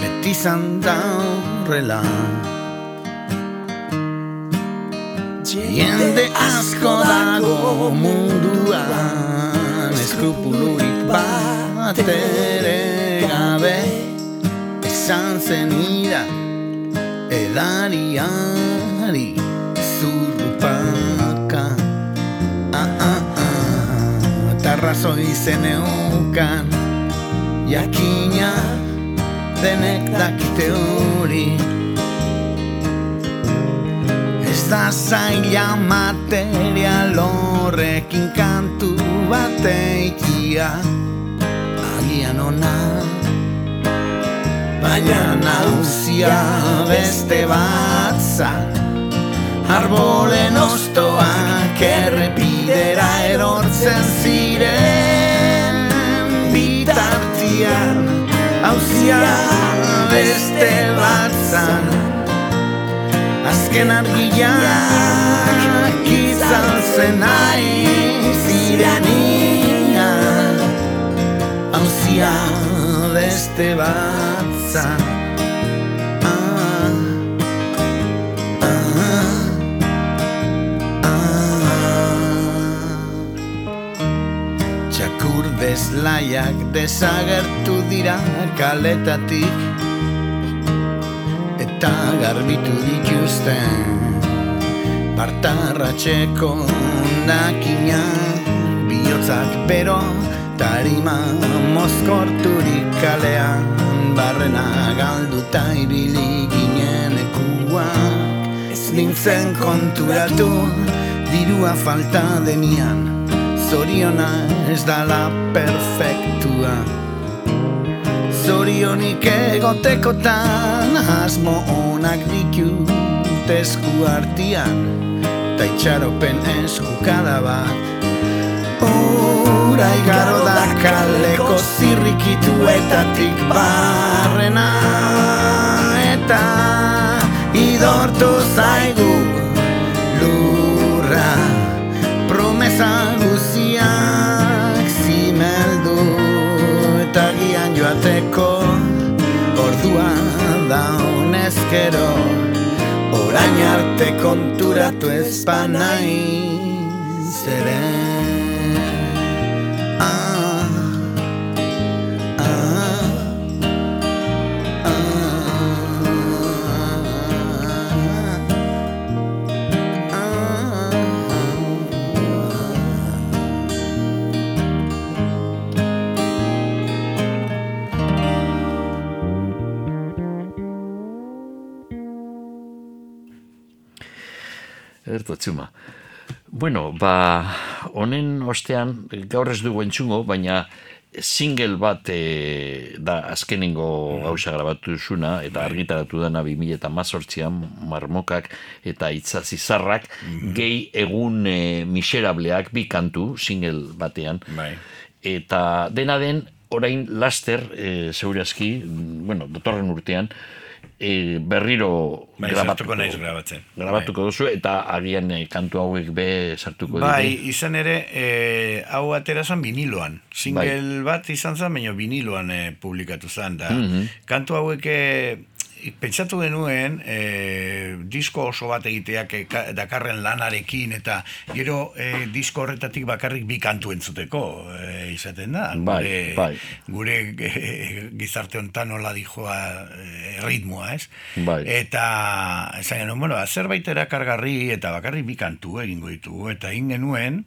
Beti izan da horrela Jende asko dago munduan Eskrupulurik bat ere gabe Esan zen ira edariari zurrupaka ah, ah, ah. Eta razoi zen eukan jakina denek dakite hori Ez da zaila material horrekin kantu bateikia agian ona baina nauzia beste batzak Arbolen ostoak errepidera erortzen ziren. Bitartian Hauzia beste batzan Azken argiak izan zen ari zirenian Hauzia beste ah, Txakur bezlaiak desagertu dira kaletatik Eta garbitu dituzten Bartarratxeko nakina Bihotzak bero tarima mozkorturik kalean Barrena galduta ibili ginen ekuak Ez nintzen konturatu dirua falta denian Zoriona ez dala perfektua Zorionik egotekotan asmo onak ditut esku artian Ta itxaropen eskukada bat. Ura igaro da kaleko zirrikituetatik barrena Eta idortu zaigu honezkero orain arte konturatu ez banai zere Erto txuma. Bueno, ba, honen ostean, gaur ez dugu entzungo, baina single bat e, da azkenengo gauza grabatu zuna, eta argitaratu dana 2000 eta mazortzian, marmokak eta itzazizarrak, gehi egun e, miserableak bi kantu, single batean, Bai. eta dena den, orain laster, e, segurazki, bueno, dotorren urtean, e, berriro Bai, sartuko naiz grabatzen. grabatuko duzu, eta agian e, kantu hauek be sartuko Bai, ditu. izan ere, e, hau atera zan viniloan. Single Bai. bat izan zan, baina viniloan e, publikatu zan. Da. Mhm. Kantu hauek e, pentsatu genuen e, disko oso bat egiteak e, ka- dakarren lanarekin eta gero e, disko horretatik bakarrik bi kantu entzuteko e, izaten da. Bai, gure, bai. gure e, gizarte honetan nola dijoa e, ritmoa, ez? Bai. Eta esan genuen, bueno, ba, zerbait erakargarri eta bakarrik bi kantu egingo ditugu. Eta egin genuen,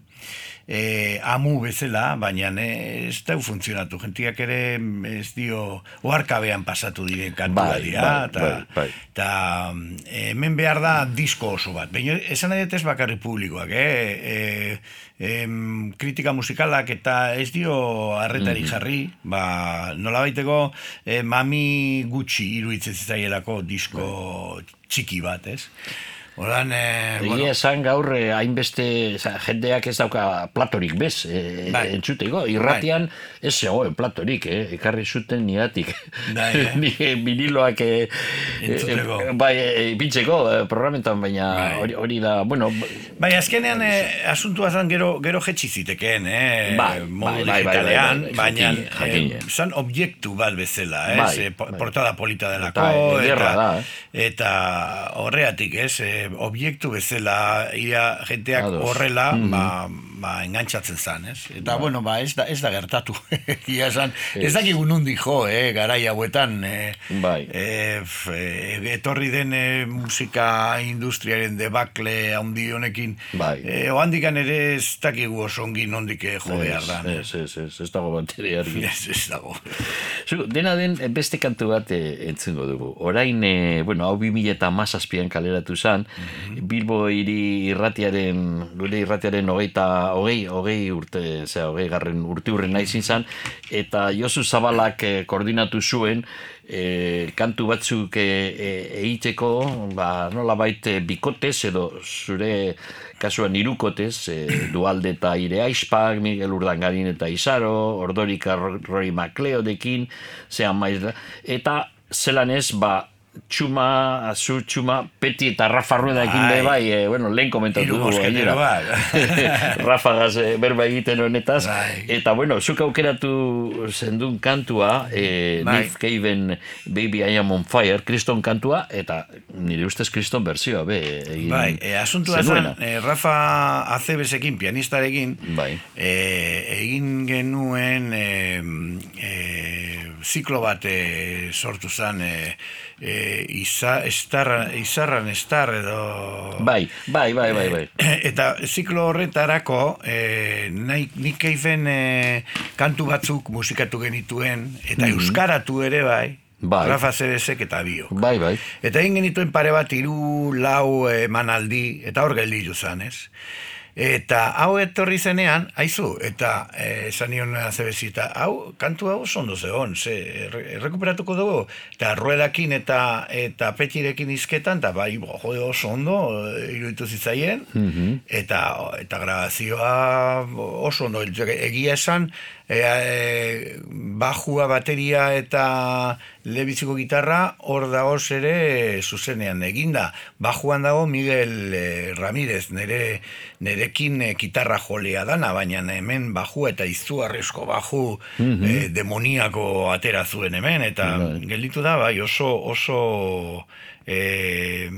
e, amu bezala, baina eh, ez da funtzionatu. Gentiak ere mm, ez dio oarkabean pasatu diren kantua Bai, dira. bai, eta, bai, bai. eta mm, hemen behar da disko oso bat. Baina esan nahi ez bakarrik publikoak, eh? E, em, kritika musikalak eta ez dio arretari jarri, ba, nola baiteko e, mami gutxi iruditzen zitzaielako disko txiki bat, ez? Horan, e, Egia esan gaur eh, hainbeste oza, jendeak ez dauka platorik bez eh, Bai. entzuteko. Irratian ez zegoen platorik, eh? ekarri zuten niatik. Bai, eh? Ni viniloak eh, Entzuteko. eh, bai, eh, ipintzeko eh, programentan, baina Bai. hori, hori da, bueno, Bai, azkenean eh, asuntua zan gero, gero jetxi zitekeen, eh? Bai, modu bai, bai, bai, digitalean, bai, bai, baina eh, zan objektu bat bezala, ez? Bai, Eh, po- bai. portada polita delako, Eta da, eh? eta horreatik, ez? Eh, objektu bezala, ia jenteak horrela, ba, ba, engantzatzen zan, ez? Eta, bueno, ba, ez da, ez da gertatu. Ia esan, ez dakigu nundi jo, eh, garai hauetan, eh, Bai. eh, eh, etorri den eh, musika industriaren debakle handi honekin, Bai. eh, ohandikan ere ez dakigu oso ongi nondik eh, jo behar da. Ez, ez, ez, ez dago bateria argi. Ez, ez dago. Zu, dena den eh, beste kantu bat e, entzungo dugu. Orain, e, bueno, hau 2000 eta mazazpian kaleratu zan, Bilbo hiri irratiaren, gure irratiaren hogeita, hogei, hogei urte, zera, hogei garren urte urren nahi zan, eta Josu Zabalak e, koordinatu zuen, e, kantu batzuk e, e, egiteko, ba, nola baite bikotez edo zure kasuan irukotez, e, dualde eta ire aizpak, Miguel Urdangarin eta Izaro, Ordorika Roy Macleodekin, zehan maiz da, eta zelan ez, ba, txuma, azu txuma, peti eta Rafa Ruedakin Bai. be bai, e, bueno, lehen komentatu dugu, mosketero gainera. bat. Rafagaz e, berba egiten honetaz, Bai. eta bueno, zuk aukeratu zendun kantua, e, Bai. Nick Caven Baby I Am On Fire, kriston kantua, eta nire ustez kriston bersioa, be, egin Bai, e, asuntua zen, e, Rafa Acebesekin, pianistarekin, Bai. e, egin genuen e, e, ziklo bat e, sortu zen, e, e, iza, estarra, izarran estar edo... Bai, bai, bai, bai, bai. Eta ziklo horretarako, e, nahi, nik keifen e, kantu batzuk musikatu genituen, eta euskaratu ere bai. Bai. Rafa Zebesek eta bio. Bai, bai. Eta egin genituen pare bat hiru lau emanaldi, eta hor gelditu zan, ez? Eta hau etorri zenean, aizu, eta eh, esan nion azebezita, hau, kantu hau oso ondo zegoen, ze, erre- errekuperatuko dugu, eta ruedakin eta eta petirekin izketan, eta bai, bo, jode oso ondo, eh, iruditu zitzaien, eta, eta grabazioa oso ondo, egia esan, e, e, bajua, bateria eta lebiziko gitarra hor dago ere zuzenean eginda. Bajuan dago Miguel eh, Ramirez, nere, nerekin eh, gitarra jolea dana, baina hemen baju eta izugarrizko baju eh, demoniako atera zuen hemen, eta Bai. gelditu da, bai, oso, oso eh,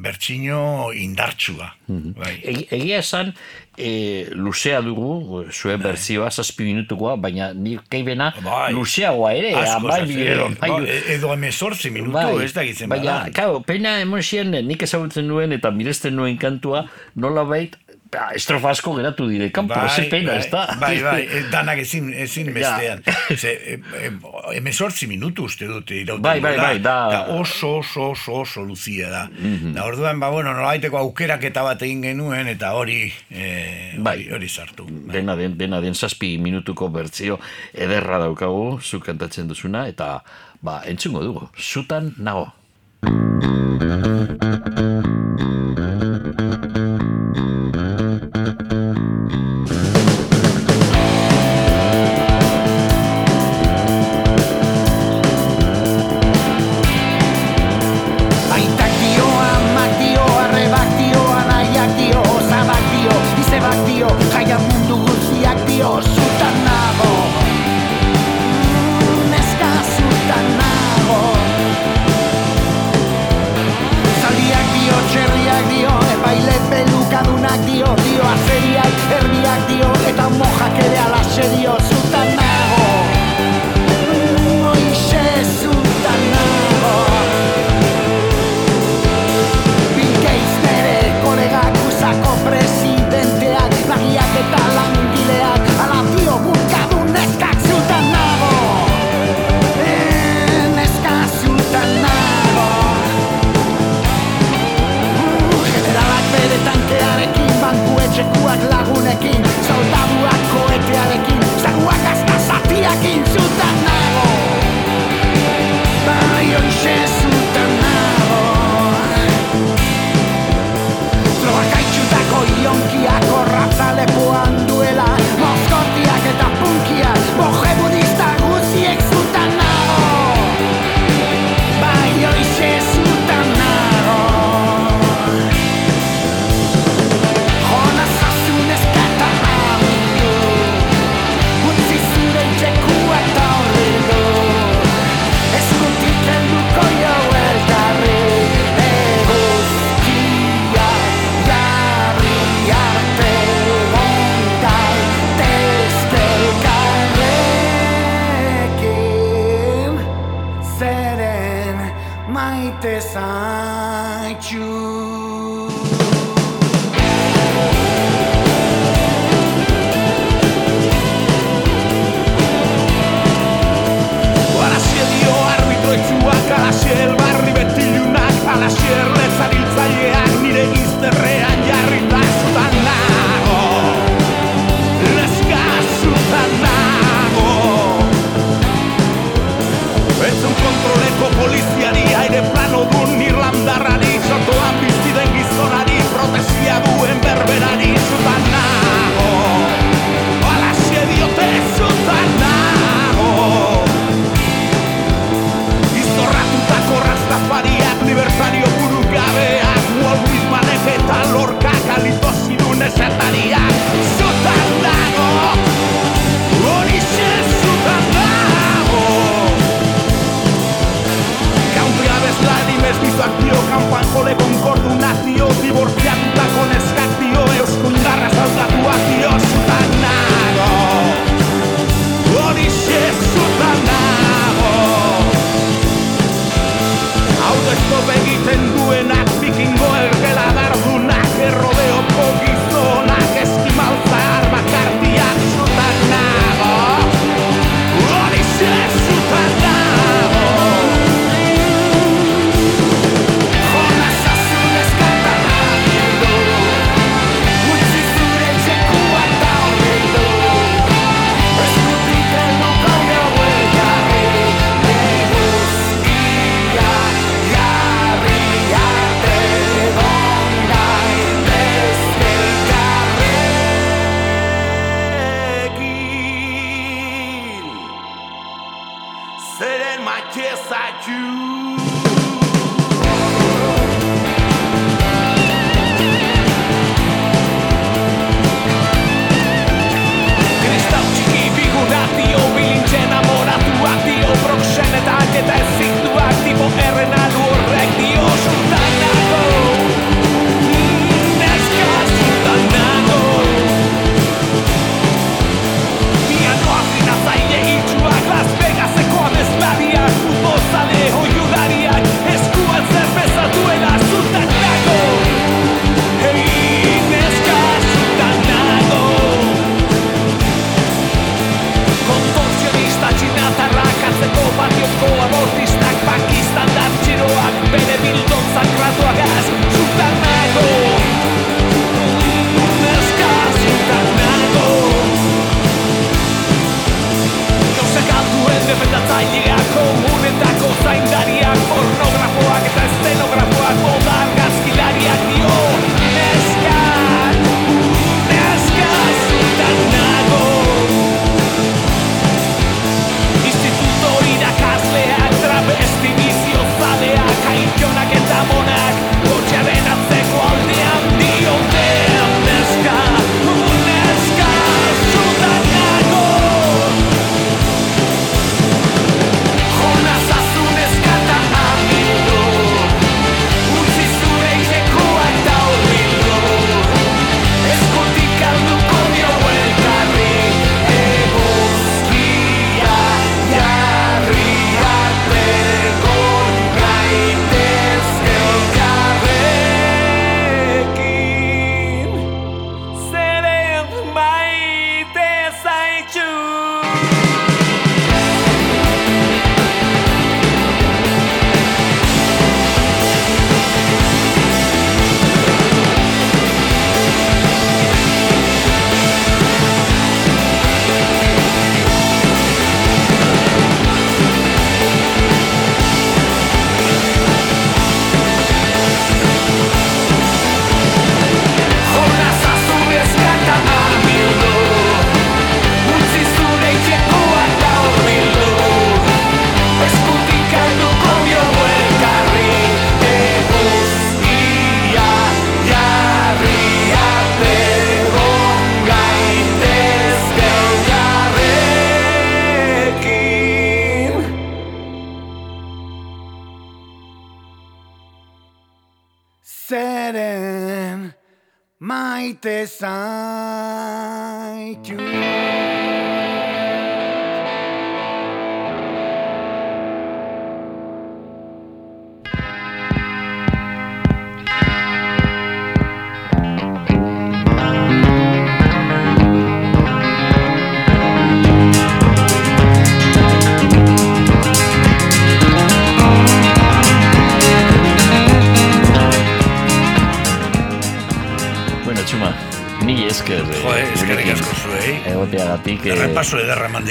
bertsino indartsua. Bai. Egi- Egia esan, e, luzea dugu, zuen berzioa, zazpi minutukoa, baina ni keibena Bai. luzeagoa ere, Asko, bai, edo, ba, edo emezortzi minutu, ez da gitzen baina, bada. claro, pena emon zien, nik ezagutzen nuen eta miresten nuen kantua, nola bait, ba, estrofa asko geratu dire, kanpo, ze pena, bai, ez da? Bai, bai, eh, danak ezin, ezin Ja. bestean. Ze, eh, eh, emezortzi minutu uste dute irauten Bai, bai, bai, da- eta oso, oso, oso, oso luzia da. Da, orduan, ba, bueno, nolabaiteko aukeraketa bat egin genuen, eta hori, eh, Bai. hori, sartu. Dena den, dena den zazpi minutuko bertzio ederra daukagu, zu kantatzen duzuna, eta ba, entzungo dugu, zutan nago.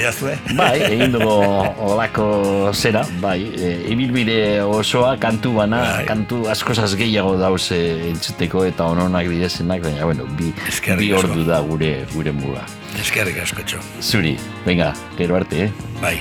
idazu. Bai, egin dugu olako zera, bai, e, ibilbide osoa, kantu bana, bai. kantu askozaz gehiago dauz e, entzuteko eta ononak direzenak, baina, bueno, bi, bi ordu da gure gure muga. Eskerrik asko, txo. Zuri, venga, gero arte, eh? Bai.